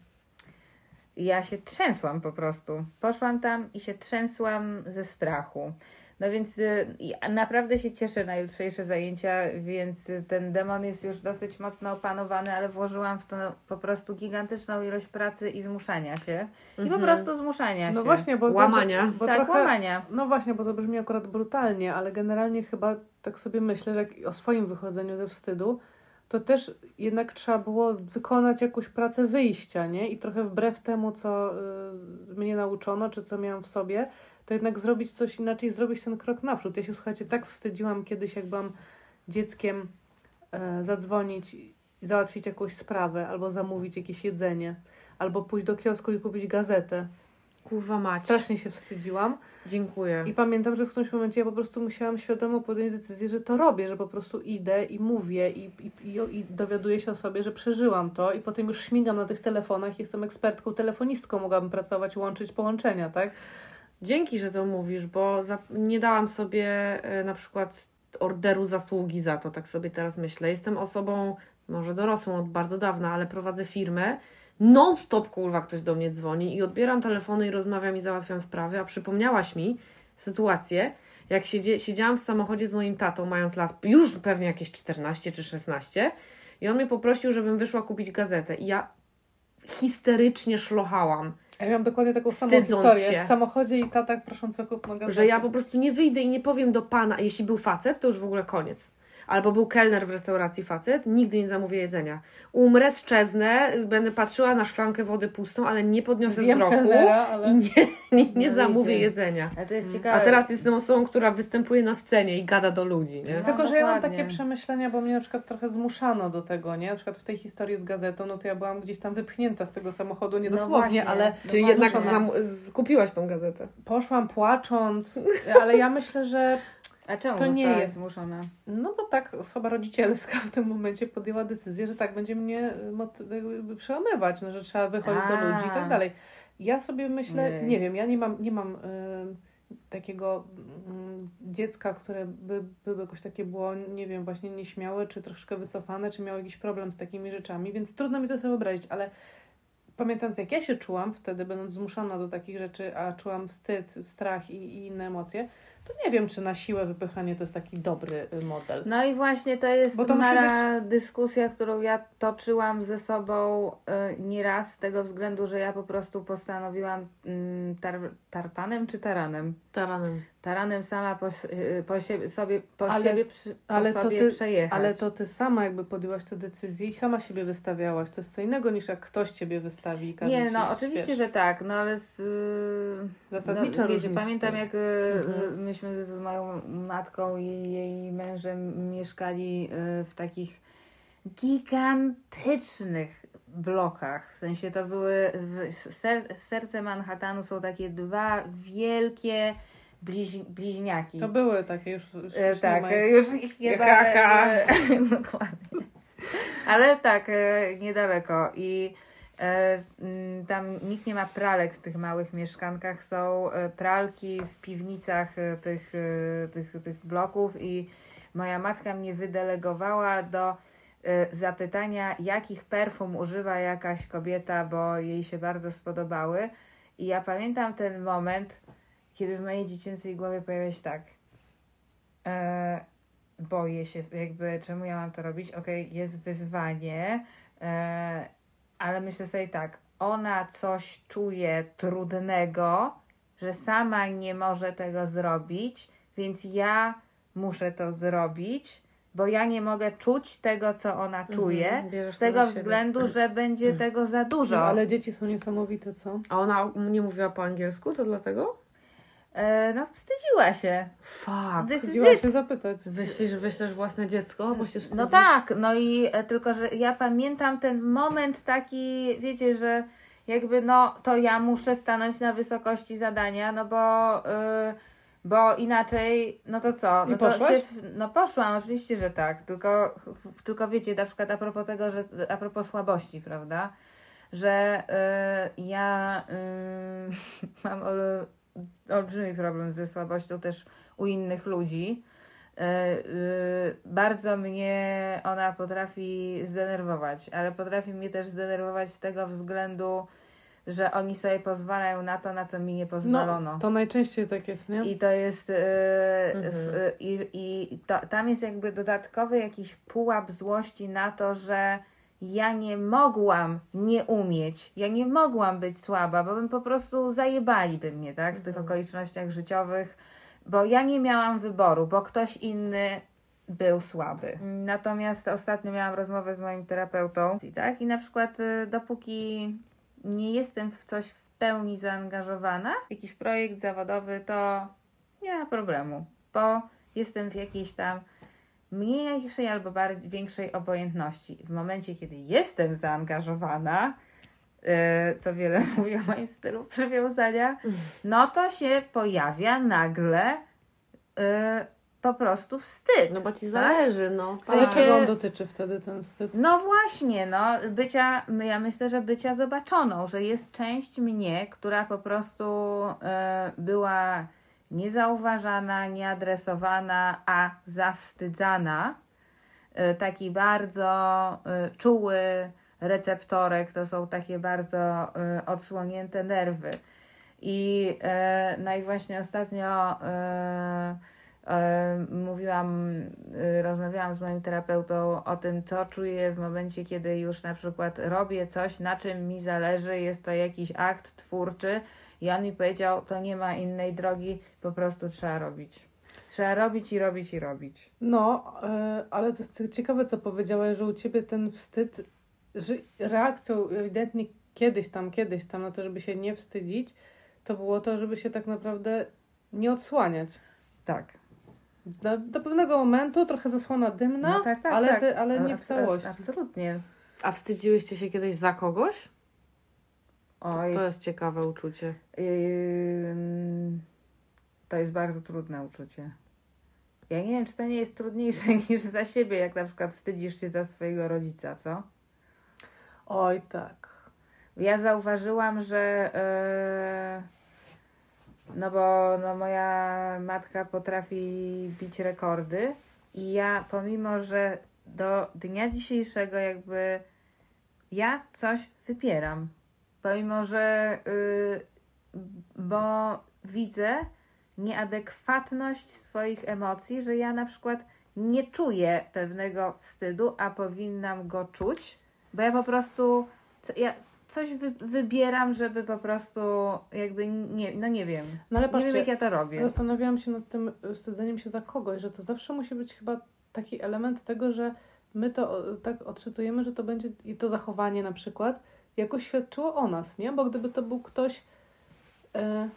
ja się trzęsłam po prostu. Poszłam tam i się trzęsłam ze strachu. No więc y, naprawdę się cieszę na jutrzejsze zajęcia, więc ten demon jest już dosyć mocno opanowany, ale włożyłam w to po prostu gigantyczną ilość pracy i zmuszania się. I po Mhm. prostu zmuszania się. No właśnie, bo Łamania. To, bo tak, trochę, łamania. No właśnie, bo to brzmi akurat brutalnie, ale generalnie chyba tak sobie myślę, że jak o swoim wychodzeniu ze wstydu, to też jednak trzeba było wykonać jakąś pracę wyjścia, nie? I trochę wbrew temu, co y, mnie nauczono, czy co miałam w sobie, to jednak zrobić coś inaczej, zrobić ten krok naprzód. Ja się, słuchajcie, tak wstydziłam kiedyś, jak byłam dzieckiem, e, zadzwonić i załatwić jakąś sprawę, albo zamówić jakieś jedzenie, albo pójść do kiosku i kupić gazetę. Kurwa mać. Strasznie się wstydziłam. Dziękuję. I pamiętam, że w którymś momencie ja po prostu musiałam świadomo podjąć decyzję, że to robię, że po prostu idę i mówię i, i, i, i dowiaduję się o sobie, że przeżyłam to i potem już śmigam na tych telefonach, jestem ekspertką, telefonistką, mogłabym pracować, łączyć połączenia, tak? Dzięki, że to mówisz, bo za, nie dałam sobie e, na przykład orderu zasługi za to, tak sobie teraz myślę. Jestem osobą, może dorosłą od bardzo dawna, ale prowadzę firmę. Non-stop, kurwa, ktoś do mnie dzwoni i odbieram telefony i rozmawiam i załatwiam sprawy, a przypomniałaś mi sytuację, jak siedzie, siedziałam w samochodzie z moim tatą, mając lat już pewnie jakieś 14 czy 16 i on mnie poprosił, żebym wyszła kupić gazetę i ja histerycznie szlochałam. Ja miałam dokładnie taką samą historię. się. W samochodzie i tata prosząc o kupno gazety. Że ja po prostu nie wyjdę i nie powiem do pana, jeśli był facet, to już w ogóle koniec. Albo był kelner w restauracji facet, nigdy nie zamówię jedzenia. Umrę, szczeznę, będę patrzyła na szklankę wody pustą, ale nie podniosę Zjem wzroku kelnera, ale... i nie, nie, nie No zamówię wiecie. jedzenia. Ale to jest ciekawe. A teraz jestem osobą, która występuje na scenie i gada do ludzi, nie? No, Tylko, że ja mam takie przemyślenia, bo mnie na przykład trochę zmuszano do tego, nie? Na przykład w tej historii z gazetą, no to ja byłam gdzieś tam wypchnięta z tego samochodu, nie No dosłownie, właśnie. ale No Czyli jednak zam- skupiłaś tą gazetę. poszłam płacząc, ale ja myślę, że A czemu To nie jest- zmuszona? No bo tak osoba rodzicielska w tym momencie podjęła decyzję, że tak będzie mnie y, jakby przełamywać, no, że trzeba wychodzić do A. ludzi i tak dalej. Ja sobie myślę, nie wiem, ja nie mam, nie mam y, takiego mm, dziecka, które by, by jakoś takie było, nie wiem, właśnie nieśmiałe, czy troszkę wycofane, czy miało jakiś problem z takimi rzeczami, więc trudno mi to sobie wyobrazić, ale pamiętając jak ja się czułam wtedy, będąc zmuszana do takich rzeczy, a czułam wstyd, strach i, i inne emocje, to nie wiem, czy na siłę wypychanie to jest taki dobry y, model. No i właśnie to jest Bo to musi mała dyskusja, którą ja toczyłam ze sobą y, nieraz z tego względu, że ja po prostu postanowiłam mm, tar, tarpanem czy taranem? Taranem. Taranem sama po, y, po siebie, sobie, po Ale- siebie, przy, po ale to sobie ty- przejechać. Ale to ty sama jakby podjęłaś tę decyzję i sama siebie wystawiałaś. To jest co innego niż jak ktoś ciebie wystawi i Nie, no oczywiście, wiesz. że tak, no ale z, y, Zasadnicza no, wiecie, pamiętam to jak y, Mhm. myśmy z moją matką i jej mężem mieszkali w takich gigantycznych blokach. W sensie to były w ser, serce Manhattanu są takie dwa wielkie bliź, bliźniaki. To były takie już, już, E, już tak, nie ma e, już ich nie e, Dokładnie. Ale tak, e, niedaleko. I e, tam nikt nie ma pralek w tych małych mieszkankach. Są e, pralki w piwnicach e, tych, e, tych, tych bloków i moja matka mnie wydelegowała do e, zapytania, jakich perfum używa jakaś kobieta, bo jej się bardzo spodobały. I ja pamiętam ten moment, kiedy w mojej dziecięcej głowie pojawia się tak. E, boję się, jakby czemu ja mam to robić? Okej, jest wyzwanie, e, ale myślę sobie tak, ona coś czuje trudnego, że sama nie może tego zrobić, więc ja muszę to zrobić, bo ja nie mogę czuć tego, co ona czuje, Mhm, bierzesz z tego względu, że będzie tego za dużo. No, ale dzieci są niesamowite, co? A ona nie mówiła po angielsku, to dlatego? E, no, wstydziła się. Fuck. This is Chodziła it. się zapytać. Wyślisz, wyślesz własne dziecko, bo się wstydzisz? No tak, no i e, tylko, że ja pamiętam ten moment taki, wiecie, że jakby no to ja muszę stanąć na wysokości zadania, no bo, y, bo inaczej, no to co? No to poszłaś? no poszłam, oczywiście, że tak, tylko, tylko wiecie, na przykład a propos tego, że a propos słabości, prawda? Że ja y, mam olbrzymi problem ze słabością też u innych ludzi. Y, y, bardzo mnie ona potrafi zdenerwować, ale potrafi mnie też zdenerwować z tego względu, że oni sobie pozwalają na to, na co mi nie pozwolono. No, to najczęściej tak jest, nie? I to jest. y, Mhm. w, I i to, tam jest jakby dodatkowy jakiś pułap złości na to, że ja nie mogłam nie umieć, ja nie mogłam być słaba, bo bym po prostu zajebaliby mnie, tak, w tych Mhm. okolicznościach życiowych, bo ja nie miałam wyboru, bo ktoś inny był słaby. Natomiast ostatnio miałam rozmowę z moim terapeutą, i tak, i na przykład y, dopóki nie jestem w coś w pełni zaangażowana, jakiś projekt zawodowy, to nie ma problemu, bo jestem w jakiejś tam mniejszej albo bardziej, większej obojętności. W momencie, kiedy jestem zaangażowana, yy, co wiele mówi o moim stylu przywiązania, no to się pojawia nagle yy, po prostu wstyd. No bo ci tak? zależy, no. Ale sensie- czego on dotyczy wtedy ten wstyd? No właśnie, no, bycia, ja myślę, że bycia zobaczoną, że jest część mnie, która po prostu e, była niezauważana, nieadresowana, a zawstydzana. E, taki bardzo e, czuły receptorek, to są takie bardzo e, odsłonięte nerwy. I, no i właśnie ostatnio mówiłam, rozmawiałam z moim terapeutą o tym, co czuję w momencie, kiedy już na przykład robię coś, na czym mi zależy, jest to jakiś akt twórczy i on mi powiedział, to nie ma innej drogi, po prostu trzeba robić. Trzeba robić i robić i robić. No, e, ale to jest ciekawe, co powiedziałaś, że u ciebie ten wstyd, że reakcją ewidentnie kiedyś tam, kiedyś tam na to, żeby się nie wstydzić, to było to, żeby się tak naprawdę nie odsłaniać. Tak. Do, do pewnego momentu trochę zasłona dymna, No tak, tak, ale, tak. Ty, ale nie w całości. Absolutnie. A wstydziłyście się kiedyś za kogoś? Oj, To jest ciekawe uczucie. To jest bardzo trudne uczucie. Ja nie wiem, czy to nie jest trudniejsze niż za siebie, jak na przykład wstydzisz się za swojego rodzica, co? Oj, tak. Ja zauważyłam, że yy, no bo no moja matka potrafi bić rekordy i ja pomimo, że do dnia dzisiejszego jakby ja coś wypieram. Pomimo, że yy, bo widzę nieadekwatność swoich emocji, że ja na przykład nie czuję pewnego wstydu, a powinnam go czuć, bo ja po prostu co, ja coś wy, wybieram, żeby po prostu jakby nie, no nie wiem. No ale Nie wiem patrzcie, jak ja to robię. Zastanawiałam się nad tym y, wstydzeniem się za kogoś, że to zawsze musi być chyba taki element tego, że my to tak odczytujemy, że to będzie i to zachowanie na przykład jakoś świadczyło o nas, nie? Bo gdyby to był ktoś e,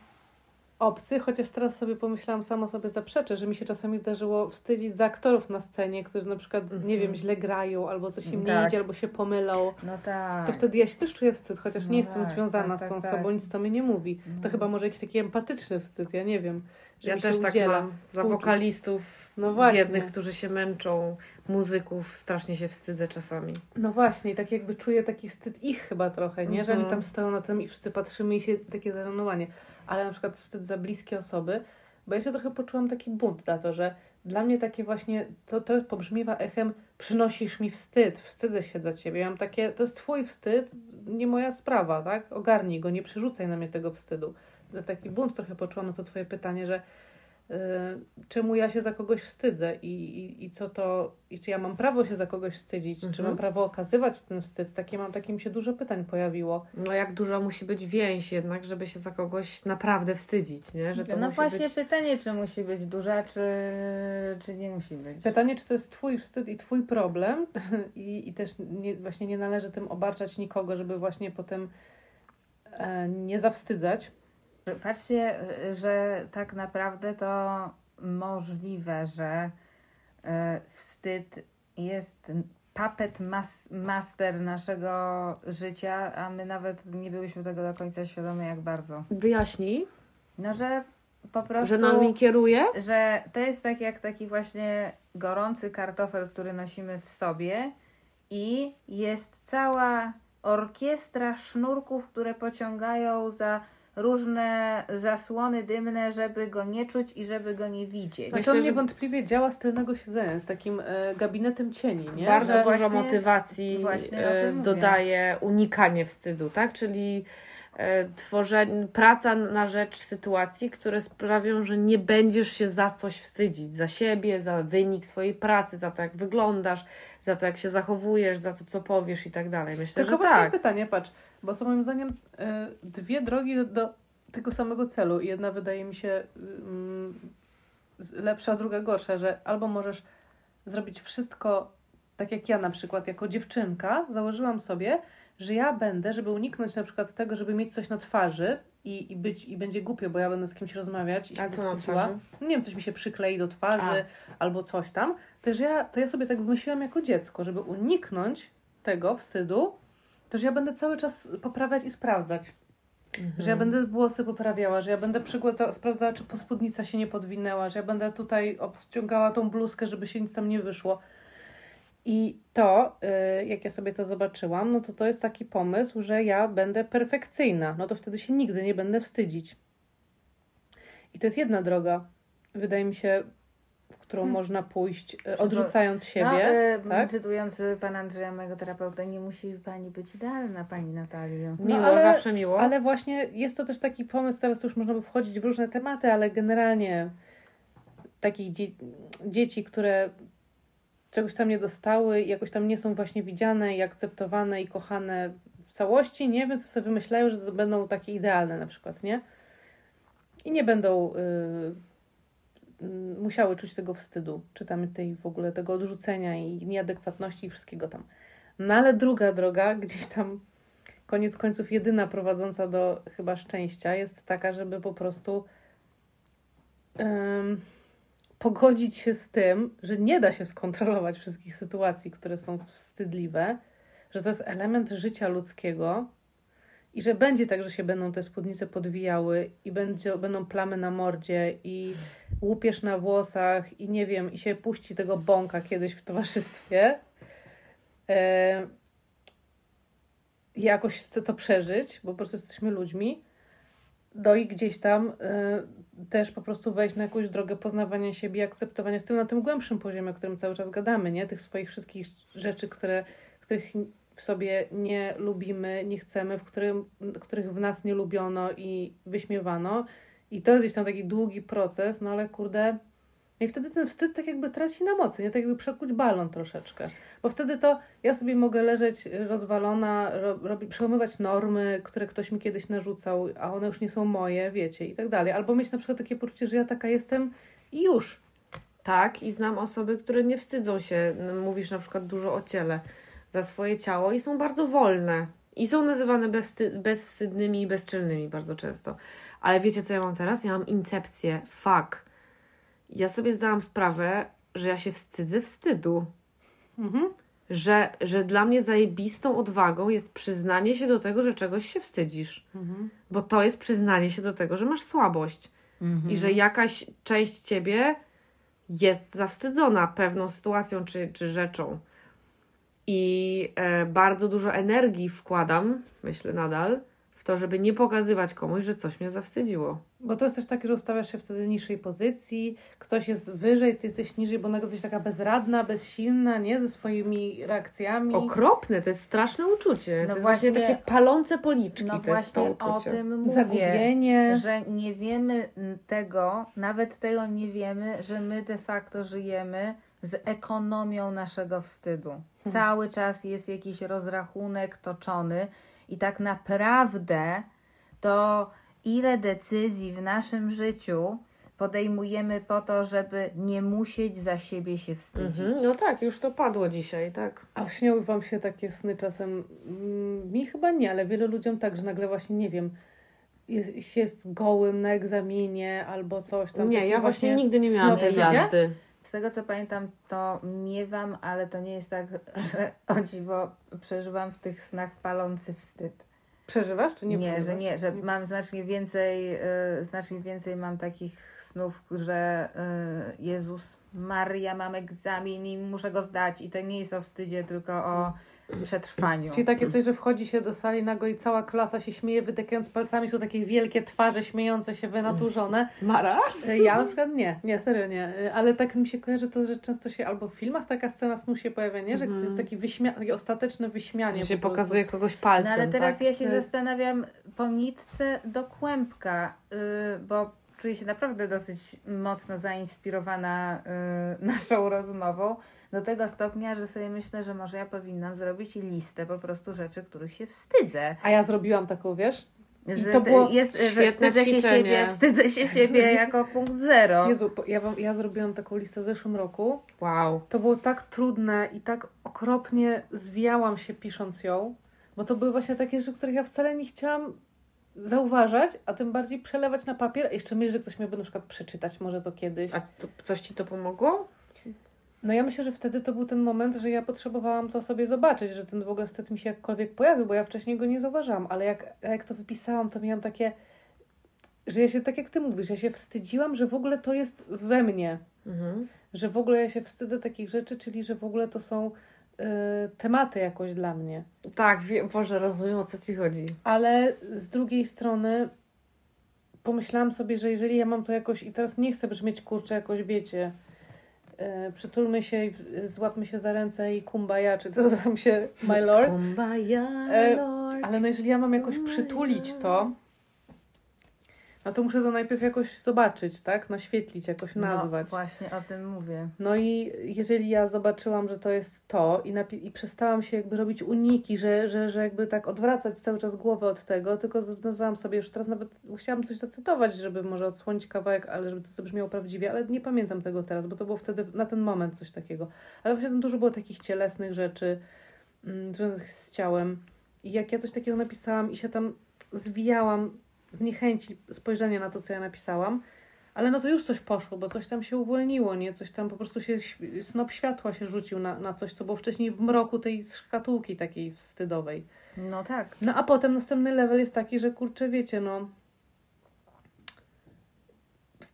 obcy, chociaż teraz sobie pomyślałam, sama sobie zaprzeczę, że mi się czasami zdarzyło wstydzić za aktorów na scenie, którzy na przykład, nie Mhm. wiem, źle grają, albo coś im nie Tak. idzie, albo się pomylą. No tak. To wtedy ja się też czuję wstyd, chociaż No nie jestem tak, związana tak, z tą tak, osobą, tak. nic to mi nie mówi. No. To chyba może jakiś taki empatyczny wstyd, ja nie wiem. Że Ja mi się też tak mam. Za wokalistów No właśnie. biednych, którzy się męczą, muzyków, strasznie się wstydzę czasami. No właśnie, i tak jakby czuję taki wstyd ich chyba trochę, nie? Że oni Mhm. tam stoją na tym i wszyscy patrzymy i się takie zażenowanie. Ale na przykład wstyd za bliskie osoby, bo się trochę poczułam taki bunt na to, że dla mnie takie właśnie, to, to pobrzmiewa echem, przynosisz mi wstyd, wstydzę się za ciebie. Ja mam takie, to jest twój wstyd, nie moja sprawa, tak? Ogarnij go, nie przerzucaj na mnie tego wstydu. Taki bunt trochę poczułam na to twoje pytanie, że czemu ja się za kogoś wstydzę i, i, i co to, i czy ja mam prawo się za kogoś wstydzić, czy Mhm. mam prawo okazywać ten wstyd. Takie mam, takie mi się dużo pytań pojawiło. No jak duża musi być więź jednak, żeby się za kogoś naprawdę wstydzić, nie? Że to no musi właśnie być... pytanie, czy musi być duża, czy, czy nie musi być. Pytanie, czy to jest twój wstyd i twój problem i, i też nie, właśnie nie należy tym obarczać nikogo, żeby właśnie potem e, nie zawstydzać. Patrzcie, że tak naprawdę to możliwe, że e, wstyd jest puppet mas master naszego życia, a my nawet nie byliśmy tego do końca świadomi, jak bardzo. Wyjaśnij, No, że po prostu... że nami kieruje? że to jest tak jak taki właśnie gorący kartofel, który nosimy w sobie i jest cała orkiestra sznurków, które pociągają za różne zasłony dymne, żeby go nie czuć i żeby go nie widzieć. Znaczy Myślę, on że- niewątpliwie działa z tylnego siedzenia, z takim e, gabinetem cieni, nie? Bardzo Że- dużo właśnie- motywacji e, dodaje unikanie wstydu, tak? Czyli e, tworzenie, praca na rzecz sytuacji, które sprawią, że nie będziesz się za coś wstydzić, za siebie, za wynik swojej pracy, za to jak wyglądasz, za to jak się zachowujesz, za to co powiesz i tak dalej. Myślę, Tylko że właśnie tak. pytanie, patrz, bo są moim zdaniem e, dwie drogi do, tego samego celu. i Jedna wydaje mi się mm, z- lepsza, druga gorsza, że albo możesz zrobić wszystko tak jak ja na przykład jako dziewczynka założyłam sobie, że ja będę, żeby uniknąć na przykład tego, żeby mieć coś na twarzy i, i być i będzie głupio, bo ja będę z kimś rozmawiać i A co na twarzy? nie wiem, coś mi się przyklei do twarzy albo coś tam, to, ja, to ja sobie tak wymyśliłam jako dziecko, żeby uniknąć tego wstydu, to że ja będę cały czas poprawiać i sprawdzać. Że ja będę włosy poprawiała, że ja będę sprawdzała, czy spódnica się nie podwinęła, że ja będę tutaj obciągała tą bluzkę, żeby się nic tam nie wyszło. I to, y, jak ja sobie to zobaczyłam, no to to jest taki pomysł, że ja będę perfekcyjna. No to wtedy się nigdy nie będę wstydzić. I to jest jedna droga, wydaje mi się, którą Hmm. można pójść, y, odrzucając siebie. no, e, tak? Cytując pana Andrzeja, mojego terapeuta, nie musi pani być idealna, pani Natalio. Miło, No, ale- zawsze miło. Ale właśnie jest to też taki pomysł, teraz już można by wchodzić w różne tematy, ale generalnie takich dzie- dzieci, które czegoś tam nie dostały jakoś tam nie są właśnie widziane i akceptowane i kochane w całości, nie? Więc sobie wymyślają, że to będą takie idealne na przykład, nie? I nie będą y, y, musiały czuć tego wstydu, czy tam tej w ogóle tego odrzucenia i nieadekwatności i wszystkiego tam. No ale druga droga, gdzieś tam koniec końców jedyna prowadząca do chyba szczęścia jest taka, żeby po prostu em, pogodzić się z tym, że nie da się skontrolować wszystkich sytuacji, które są wstydliwe, że to jest element życia ludzkiego i że będzie tak, że się będą te spódnice podwijały i będzie, będą plamy na mordzie i łupiesz na włosach i nie wiem, i się puści tego bąka kiedyś w towarzystwie, e, jakoś to, to przeżyć, bo po prostu jesteśmy ludźmi, no i gdzieś tam e, też po prostu wejść na jakąś drogę poznawania siebie, akceptowania w tym na tym głębszym poziomie, o którym cały czas gadamy, nie? Tych swoich wszystkich rzeczy, które, których w sobie nie lubimy, nie chcemy, w którym, których w nas nie lubiono i wyśmiewano. I to jest gdzieś tam taki długi proces, no ale kurde. I wtedy ten wstyd tak jakby traci na mocy, nie? Tak jakby przekuć balon troszeczkę. Bo wtedy to ja sobie mogę leżeć rozwalona, ro, robi, przełamywać normy, które ktoś mi kiedyś narzucał, a one już nie są moje, wiecie, i tak dalej. Albo mieć na przykład takie poczucie, że ja taka jestem i już. Tak, i znam osoby, które nie wstydzą się, no, mówisz na przykład dużo o ciele, za swoje ciało i są bardzo wolne. I są nazywane bezwsty- bezwstydnymi i bezczelnymi bardzo często. Ale wiecie, co ja mam teraz? Ja mam incepcję. Fuck. Ja sobie zdałam sprawę, że ja się wstydzę wstydu. Mhm. Że, że dla mnie zajebistą odwagą jest przyznanie się do tego, że czegoś się wstydzisz. Mhm. Bo to jest przyznanie się do tego, że masz słabość. I że jakaś część ciebie jest zawstydzona pewną sytuacją czy, czy rzeczą. I e, bardzo dużo energii wkładam, myślę nadal, w to, żeby nie pokazywać komuś, że coś mnie zawstydziło. Bo to jest też takie, że ustawiasz się wtedy w niższej pozycji, ktoś jest wyżej, ty jesteś niżej, bo nagle jesteś taka bezradna, bezsilna, nie? Ze swoimi reakcjami. Okropne, to jest straszne uczucie. No to jest właśnie właśnie- takie palące policzki, No to jest to właśnie o uczucie. tym mówię. Zagubienie. że nie wiemy tego, nawet tego nie wiemy, że my de facto żyjemy z ekonomią naszego wstydu. Cały czas jest jakiś rozrachunek toczony i tak naprawdę to ile decyzji w naszym życiu podejmujemy po to, żeby nie musieć za siebie się wstydzić. Mhm. No tak, już to padło dzisiaj, tak. A śnią Wam się takie sny czasem? Mm, Mi chyba nie, ale wielu ludziom tak, że nagle właśnie, nie wiem, jest, jest gołym na egzaminie albo coś tam. Nie, ja właśnie nigdy nie miałam tej jazdy. Z tego co pamiętam, to miewam, ale to nie jest tak, że o dziwo przeżywam w tych snach palący wstyd. Przeżywasz, czy nie Nie, przeżywasz? że nie, że mam znacznie więcej, y, znacznie więcej mam takich snów, że y, Jezus Maria, mam egzamin i muszę go zdać i to nie jest o wstydzie, tylko o przetrwaniu. Czyli takie coś, że wchodzi się do sali nago i cała klasa się śmieje, wydykając palcami, są takie wielkie twarze śmiejące się, wynaturzone. Mara? E, Ja na przykład nie, nie, serio nie. E, Ale tak mi się kojarzy to, że często się albo w filmach taka scena snu się pojawia, nie? Że to jest taki wyśmia- takie ostateczne wyśmianie. Że się po pokazuje kogoś palcem, No ale teraz tak? ja się Tak. zastanawiam po nitce do kłębka, y, bo czuję się naprawdę dosyć mocno zainspirowana y, naszą rozmową. Do tego stopnia, że sobie myślę, że może ja powinnam zrobić listę po prostu rzeczy, których się wstydzę. A ja zrobiłam taką, wiesz? I to było jest, że świetne wstydzę się siebie, wstydzę się siebie jako punkt zero. Jezu, ja, wam, ja zrobiłam taką listę w zeszłym roku. Wow. To było tak trudne i tak okropnie zwijałam się pisząc ją, bo to były właśnie takie rzeczy, których ja wcale nie chciałam zauważać, a tym bardziej przelewać na papier. A jeszcze myślę, że ktoś miałby na przykład przeczytać może to kiedyś. A to, coś ci to pomogło? No ja myślę, że wtedy to był ten moment, że ja potrzebowałam to sobie zobaczyć, że ten w ogóle wstyd mi się jakkolwiek pojawił, bo ja wcześniej go nie zauważałam, ale jak, jak to wypisałam, to miałam takie, że ja się, tak jak ty mówisz, ja się wstydziłam, że w ogóle to jest we mnie, Mhm. że w ogóle ja się wstydzę takich rzeczy, czyli że w ogóle to są y, tematy jakoś dla mnie. Tak, wie, Boże, rozumiem o co ci chodzi. Ale z drugiej strony pomyślałam sobie, że jeżeli ja mam to jakoś, i teraz nie chcę brzmieć kurczę jakoś, wiecie, przytulmy się i złapmy się za ręce i kumbaya, czy co tam się, my lord. Kumbaya, E, Lord. Ale no jeżeli ja mam jakoś przytulić to, no to muszę to najpierw jakoś zobaczyć, tak? Naświetlić, jakoś nazwać. No, właśnie o tym mówię. No i jeżeli ja zobaczyłam, że to jest to i, napi- i przestałam się jakby robić uniki, że, że, że jakby tak odwracać cały czas głowę od tego, tylko nazwałam sobie już teraz nawet, chciałam coś zacytować, żeby może odsłonić kawałek, ale żeby to zabrzmiało prawdziwie, ale nie pamiętam tego teraz, bo to było wtedy na ten moment coś takiego. Ale właśnie tam dużo było takich cielesnych rzeczy mm, związanych z ciałem. I jak ja coś takiego napisałam i się tam zwijałam z niechęci spojrzenia na to, co ja napisałam, ale no to już coś poszło, bo coś tam się uwolniło, nie? Coś tam po prostu się, snop światła się rzucił na, na coś, co było wcześniej w mroku tej szkatułki takiej wstydowej. No tak. No a potem następny level jest taki, że kurczę, wiecie, no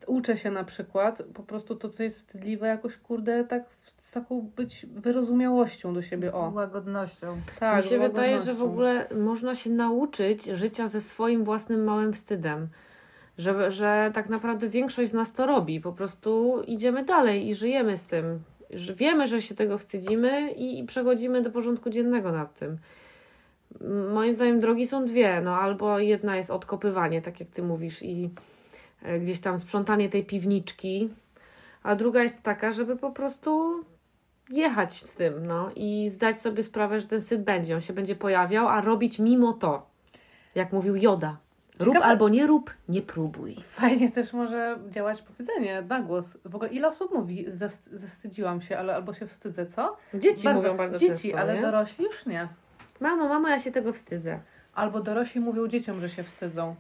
uczę się na przykład po prostu to, co jest wstydliwe, jakoś kurde, tak z taką być wyrozumiałością do siebie. O, Łagodnością. tak. Mi się wydaje, że w ogóle można się nauczyć życia ze swoim własnym małym wstydem. Że, że tak naprawdę większość z nas to robi. Po prostu idziemy dalej i żyjemy z tym. Wiemy, że się tego wstydzimy i, i przechodzimy do porządku dziennego nad tym. Moim zdaniem drogi są dwie. No, albo jedna jest odkopywanie, tak jak ty mówisz, i e, gdzieś tam sprzątanie tej piwniczki, a druga jest taka, żeby po prostu jechać z tym, no i zdać sobie sprawę, że ten wstyd będzie, on się będzie pojawiał, a robić mimo to. Jak mówił Joda. Rób Ciekawe- albo nie rób, nie próbuj. Fajnie też może działać powiedzenie na głos. W ogóle ile osób mówi, "Zawst- zawstydziłam się, ale albo się wstydzę, co? Dzieci mówią bardzo Dzieci, często, ale nie? dorośli już nie. Mamo, mamo, ja się tego wstydzę. Albo dorośli mówią dzieciom, że się wstydzą.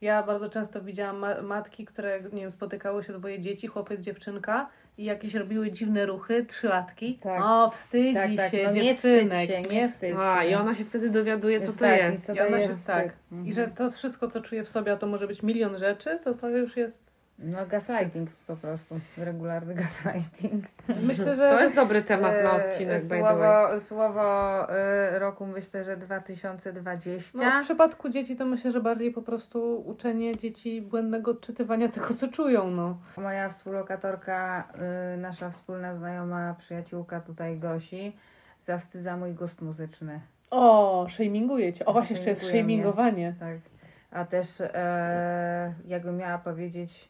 Ja bardzo często widziałam ma- matki, które, nie wiem, spotykały się dwoje dzieci, chłopiec, dziewczynka i jakieś robiły dziwne ruchy, trzylatki. Tak. O, wstydzi Tak, tak, się no nie wstydź dziewczynek. się, nie wstydź A, się. i ona się wtedy dowiaduje, co Jest to tak, i jest. co I to ona się, jest tak. wstyd. Mhm. I że to wszystko, co czuje w sobie, a to może być milion rzeczy, to to już jest... No gaslighting po prostu. Regularny gaslighting. Myślę, że... To jest dobry temat na E, odcinek, by the way. Słowo, słowo e, roku myślę, że 2020. No, w przypadku dzieci to myślę, że bardziej po prostu uczenie dzieci błędnego odczytywania tego, co czują, no. Moja współlokatorka, y, nasza wspólna znajoma przyjaciółka tutaj Gosi, zawstydza mój gust muzyczny. O, shaminguje cię. O, właśnie, jeszcze jest Shaminguje mnie. shamingowanie. Tak. A też e, jakbym miała powiedzieć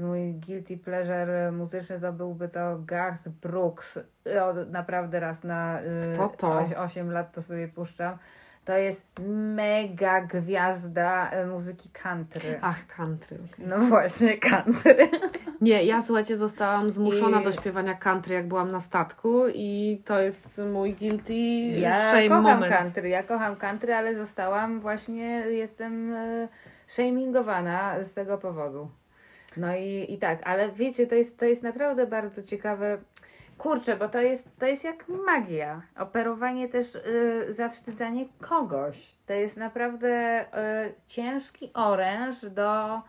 mój guilty pleasure muzyczny, to byłby to Garth Brooks. Naprawdę raz na y, Kto to? oś- 8 lat to sobie puszczam. To jest mega gwiazda e, muzyki country. Ach, country. okej. No właśnie, country. Nie, ja słuchajcie, zostałam zmuszona I- do śpiewania country, jak byłam na statku i to jest mój guilty Ja shame kocham moment. country, ja kocham country, ale zostałam właśnie, jestem e, shamingowana z tego powodu. No i, i tak, ale wiecie, to jest, to jest naprawdę bardzo ciekawe. Kurczę, bo to jest, to jest jak magia. Operowanie też, y, zawstydzanie kogoś. To jest naprawdę y, ciężki oręż do y,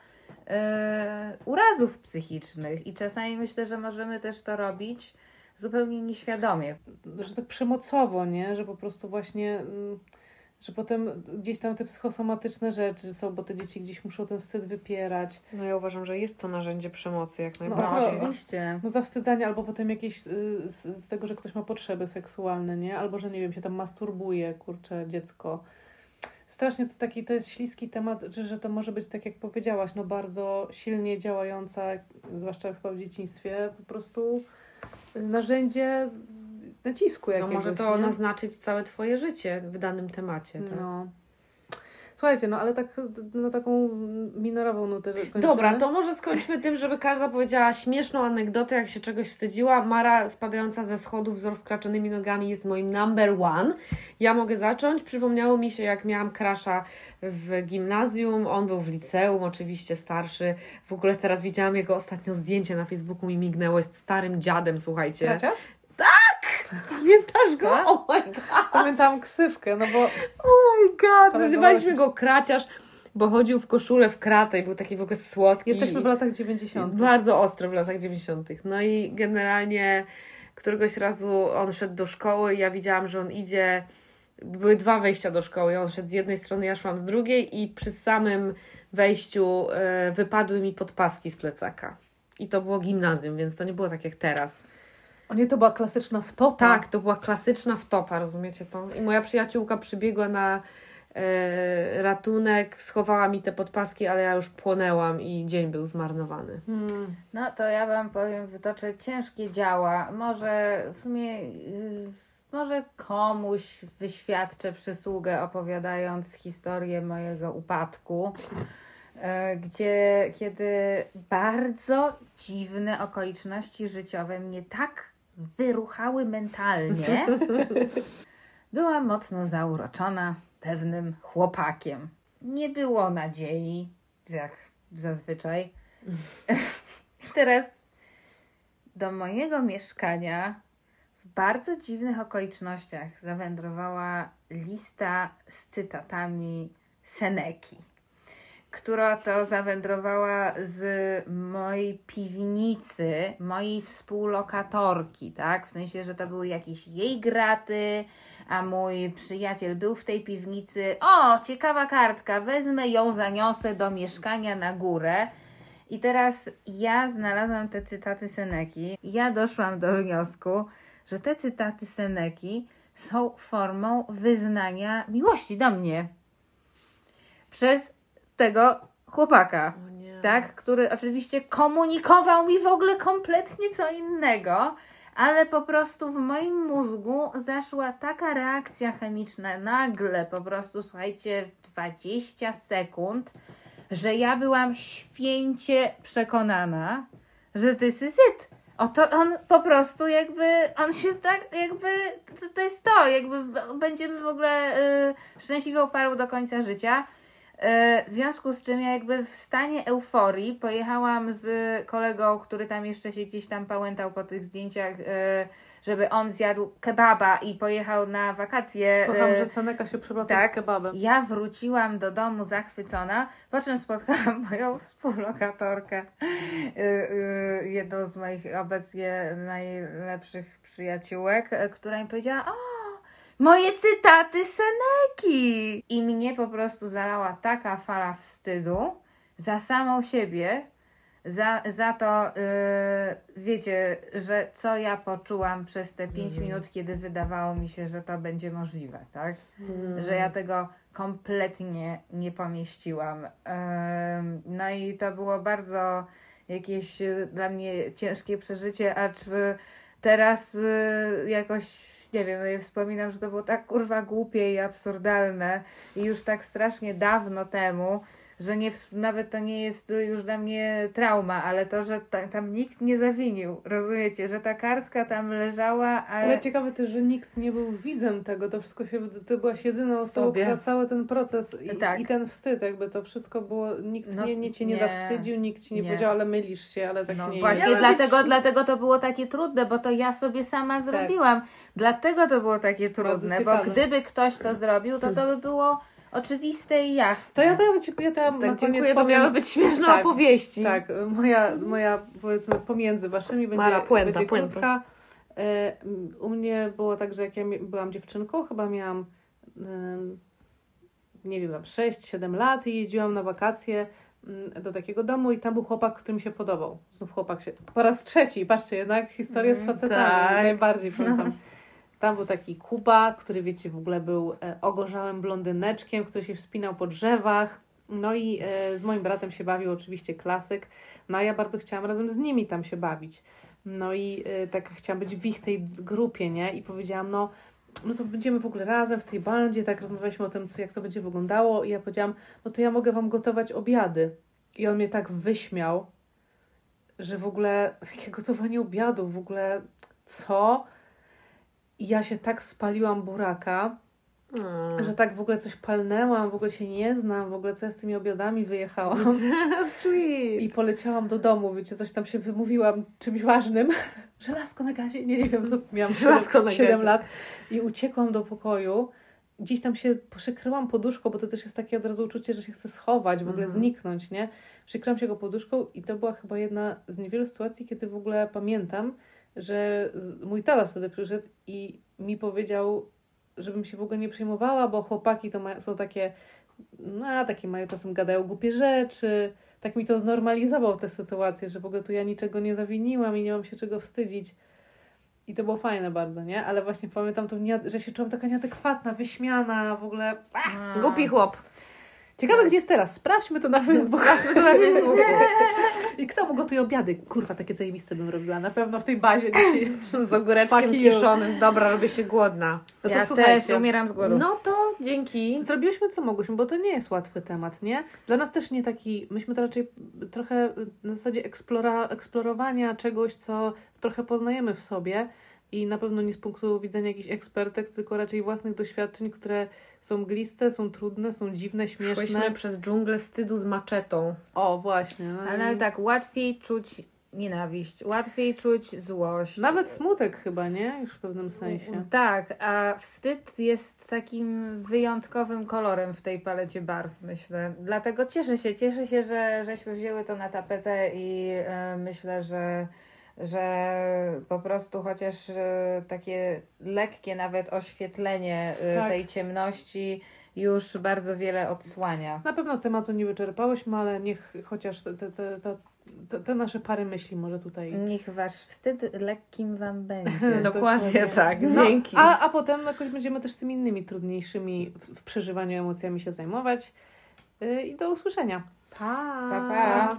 urazów psychicznych. I czasami myślę, że możemy też to robić zupełnie nieświadomie. że tak przemocowo, nie? Że po prostu właśnie, mm, że potem gdzieś tam te psychosomatyczne rzeczy są, bo te dzieci gdzieś muszą ten wstyd wypierać. No ja uważam, że jest to narzędzie przemocy jak No, najbardziej. akurat. oczywiście. No zawstydzanie albo potem jakieś y, z, z tego, że ktoś ma potrzeby seksualne, nie? Albo, że nie wiem, się tam masturbuje, kurczę, dziecko. Strasznie to taki, to jest śliski temat, że, że to może być, tak jak powiedziałaś, no bardzo silnie działająca, zwłaszcza chyba w dzieciństwie, po prostu narzędzie nacisku No jakiegoś. może to nie? naznaczyć całe twoje życie w danym temacie. Tak? No. Słuchajcie, no ale tak na taką minorową nutę kończymy. Dobra, to może skończmy tym, żeby każda powiedziała śmieszną anegdotę, jak się czegoś wstydziła. Mara spadająca ze schodów z rozkraczonymi nogami jest moim number one. Ja mogę zacząć. Przypomniało mi się, jak miałam krasza w gimnazjum. On był w liceum, oczywiście starszy. W ogóle teraz widziałam jego ostatnio zdjęcie na Facebooku mi mignęło. Jest starym dziadem, słuchajcie. Kracia? Pamiętasz go? Tak? Oh my god. Pamiętałam ksywkę, no bo Oh my god. Nazywaliśmy go kraciarz, bo chodził w koszulę w kratę i był taki w ogóle słodki. jesteśmy w latach 90. Bardzo ostro w latach 90. No i generalnie któregoś razu on szedł do szkoły i ja widziałam, że on idzie. Były dwa wejścia do szkoły. On szedł z jednej strony, ja szłam z drugiej, i przy samym wejściu e, wypadły mi podpaski z plecaka. I to było gimnazjum, więc to nie było tak jak teraz. O nie, to była klasyczna wtopa. Tak, to była klasyczna wtopa, rozumiecie to? I moja przyjaciółka przybiegła na e, ratunek, schowała mi te podpaski, ale ja już płonęłam i dzień był zmarnowany. Hmm. No to ja Wam powiem, wytoczę ciężkie działa. Może w sumie, yy, może komuś wyświadczę przysługę opowiadając historię mojego upadku, yy, gdzie kiedy bardzo dziwne okoliczności życiowe mnie tak wyruchały mentalnie, byłam mocno zauroczona pewnym chłopakiem. Nie było nadziei, jak zazwyczaj. Teraz do mojego mieszkania w bardzo dziwnych okolicznościach zawędrowała lista z cytatami Seneki, która to zawędrowała z mojej piwnicy, mojej współlokatorki, tak? W sensie, że to były jakieś jej graty, a mój przyjaciel był w tej piwnicy. O, ciekawa kartka, wezmę ją, zaniosę do mieszkania na górę. I teraz ja znalazłam te cytaty Seneki. Ja doszłam do wniosku, że te cytaty Seneki są formą wyznania miłości do mnie przez tego chłopaka, tak? Który oczywiście komunikował mi w ogóle kompletnie co innego, ale po prostu w moim mózgu zaszła taka reakcja chemiczna nagle, po prostu słuchajcie, w 20 sekund, że ja byłam święcie przekonana, że this is it. Oto on po prostu jakby, on się tak, jakby, to, to jest to, jakby będziemy w ogóle y, szczęśliwą parą do końca życia. Y, w związku z czym ja jakby w stanie euforii pojechałam z kolegą, który tam jeszcze się gdzieś tam pałętał po tych zdjęciach, y, żeby on zjadł kebaba i pojechał na wakacje. Kocham, y, że Seneka się przeplata tak. z kebabem. ja wróciłam do domu zachwycona, po czym spotkałam moją współlokatorkę, jedną z moich obecnie najlepszych przyjaciółek, która mi powiedziała: O, moje cytaty Seneki! I mnie po prostu zalała taka fala wstydu za samą siebie. Za, za to, y, wiecie, że co ja poczułam przez te pięć minut, kiedy wydawało mi się, że to będzie możliwe, tak? Mm. że ja tego kompletnie nie pomieściłam. Em, No i to było bardzo jakieś dla mnie ciężkie przeżycie, acz teraz e, jakoś, nie wiem, no ja wspominam, że to było tak kurwa głupie i absurdalne i już tak strasznie dawno temu, że nie, nawet to nie jest już dla mnie trauma, ale to, że ta, tam nikt nie zawinił, rozumiecie, że ta kartka tam leżała, ale... Ale ciekawe też, że nikt nie był widzem tego, to wszystko się, ty byłaś jedyną osobą, która cały ten proces i, Tak. i ten wstyd, jakby to wszystko było, nikt No, nie, nie cię nie, nie. zawstydził, nikt ci nie, Nie. powiedział, ale mylisz się, ale tak No nie właśnie, jest. dlatego, dlatego to było takie trudne, bo to ja sobie sama zrobiłam. Dlatego to było takie trudne, bo gdyby ktoś to zrobił, to to by było oczywiste i jasne. To ja to ja, ci- ja na Tak, dziękuję, to miały być śmieszne Tak, opowieści. Tak, moja, moja powiedzmy pomiędzy waszymi będzie, Mara, puenta, będzie puenta. krótka. E, U mnie było tak, że jak ja byłam dziewczynką, chyba miałam nie wiem, tam 6-7 lat i jeździłam na wakacje mm, do takiego domu i tam był chłopak, który mi się podobał. Znów chłopak się... Po raz trzeci, patrzcie, jednak historia z Mm, facetami, tak. najbardziej pamiętam. Tam był taki Kuba, który wiecie, w ogóle był e, ogorzałym blondyneczkiem, który się wspinał po drzewach. No i e, z moim bratem się bawił oczywiście klasyk. No a ja bardzo chciałam razem z nimi tam się bawić. No i tak chciałam być w ich tej grupie, nie? I powiedziałam, no, no to będziemy w ogóle razem w tej bandzie, tak rozmawialiśmy o tym, co, jak to będzie wyglądało. I ja powiedziałam, no to ja mogę wam gotować obiady. I on mnie tak wyśmiał, że w ogóle takie gotowanie obiadów, w ogóle co? I ja się tak spaliłam buraka, Mm. że tak w ogóle coś palnęłam, w ogóle się nie znam, w ogóle co ja z tymi obiadami wyjechałam. Sweet. I poleciałam do domu, wiecie, coś tam się wymówiłam czymś ważnym. Żelazko na gazie, nie, nie wiem, co miałam Żelazko na 7 gazie. lat. I uciekłam do pokoju. Gdzieś tam się przykryłam poduszką, bo to też jest takie od razu uczucie, że się chce schować, w ogóle Mhm. zniknąć, nie? Przykryłam się go poduszką i to była chyba jedna z niewielu sytuacji, kiedy w ogóle pamiętam, że mój tata wtedy przyszedł i mi powiedział, żebym się w ogóle nie przejmowała, bo chłopaki to ma, są takie, no takie mają czasem gadają głupie rzeczy. Tak mi to znormalizował tę sytuację, że w ogóle tu ja niczego nie zawiniłam i nie mam się czego wstydzić. I to było fajne bardzo, nie? Ale właśnie pamiętam to, że się czułam taka nieadekwatna, wyśmiana, w ogóle. Głupi chłop. Ciekawe, gdzie jest teraz. Sprawdźmy to na Facebooku. Sprawdźmy to na Facebooku. I kto mu gotuje obiady? Kurwa, takie zajebiste bym robiła. Na pewno w tej bazie dzisiaj. Z ogóreczkiem kiszonym. Dobra, robię się głodna. No to ja też umieram z głodu. No to dzięki. Zrobiłyśmy co mogłyśmy, bo to nie jest łatwy temat, nie? Dla nas też nie taki, myśmy to raczej trochę na zasadzie eksplora, eksplorowania czegoś, co trochę poznajemy w sobie i na pewno nie z punktu widzenia jakichś ekspertek, tylko raczej własnych doświadczeń, które są mgliste, są trudne, są dziwne, śmieszne. Szłyśmy przez dżunglę wstydu z maczetą. O, właśnie. No Ale i- tak, łatwiej czuć nienawiść, łatwiej czuć złość. Nawet smutek chyba, nie? Już w pewnym sensie. Tak, a wstyd jest takim wyjątkowym kolorem w tej palecie barw, myślę. Dlatego cieszę się, cieszę się, że żeśmy wzięły to na tapetę i e, myślę, że, że po prostu chociaż e, takie lekkie nawet oświetlenie e, Tak. tej ciemności już bardzo wiele odsłania. Na pewno tematu nie wyczerpałyśmy, ale niech chociaż te, te, te, te, te, te nasze pary myśli może tutaj. Niech wasz wstyd lekkim wam będzie. Dokładnie tak, No, dzięki. a, a potem jakoś będziemy też tymi innymi trudniejszymi w, w przeżywaniu emocjami się zajmować. Yy, I do usłyszenia. Pa! Pa, pa.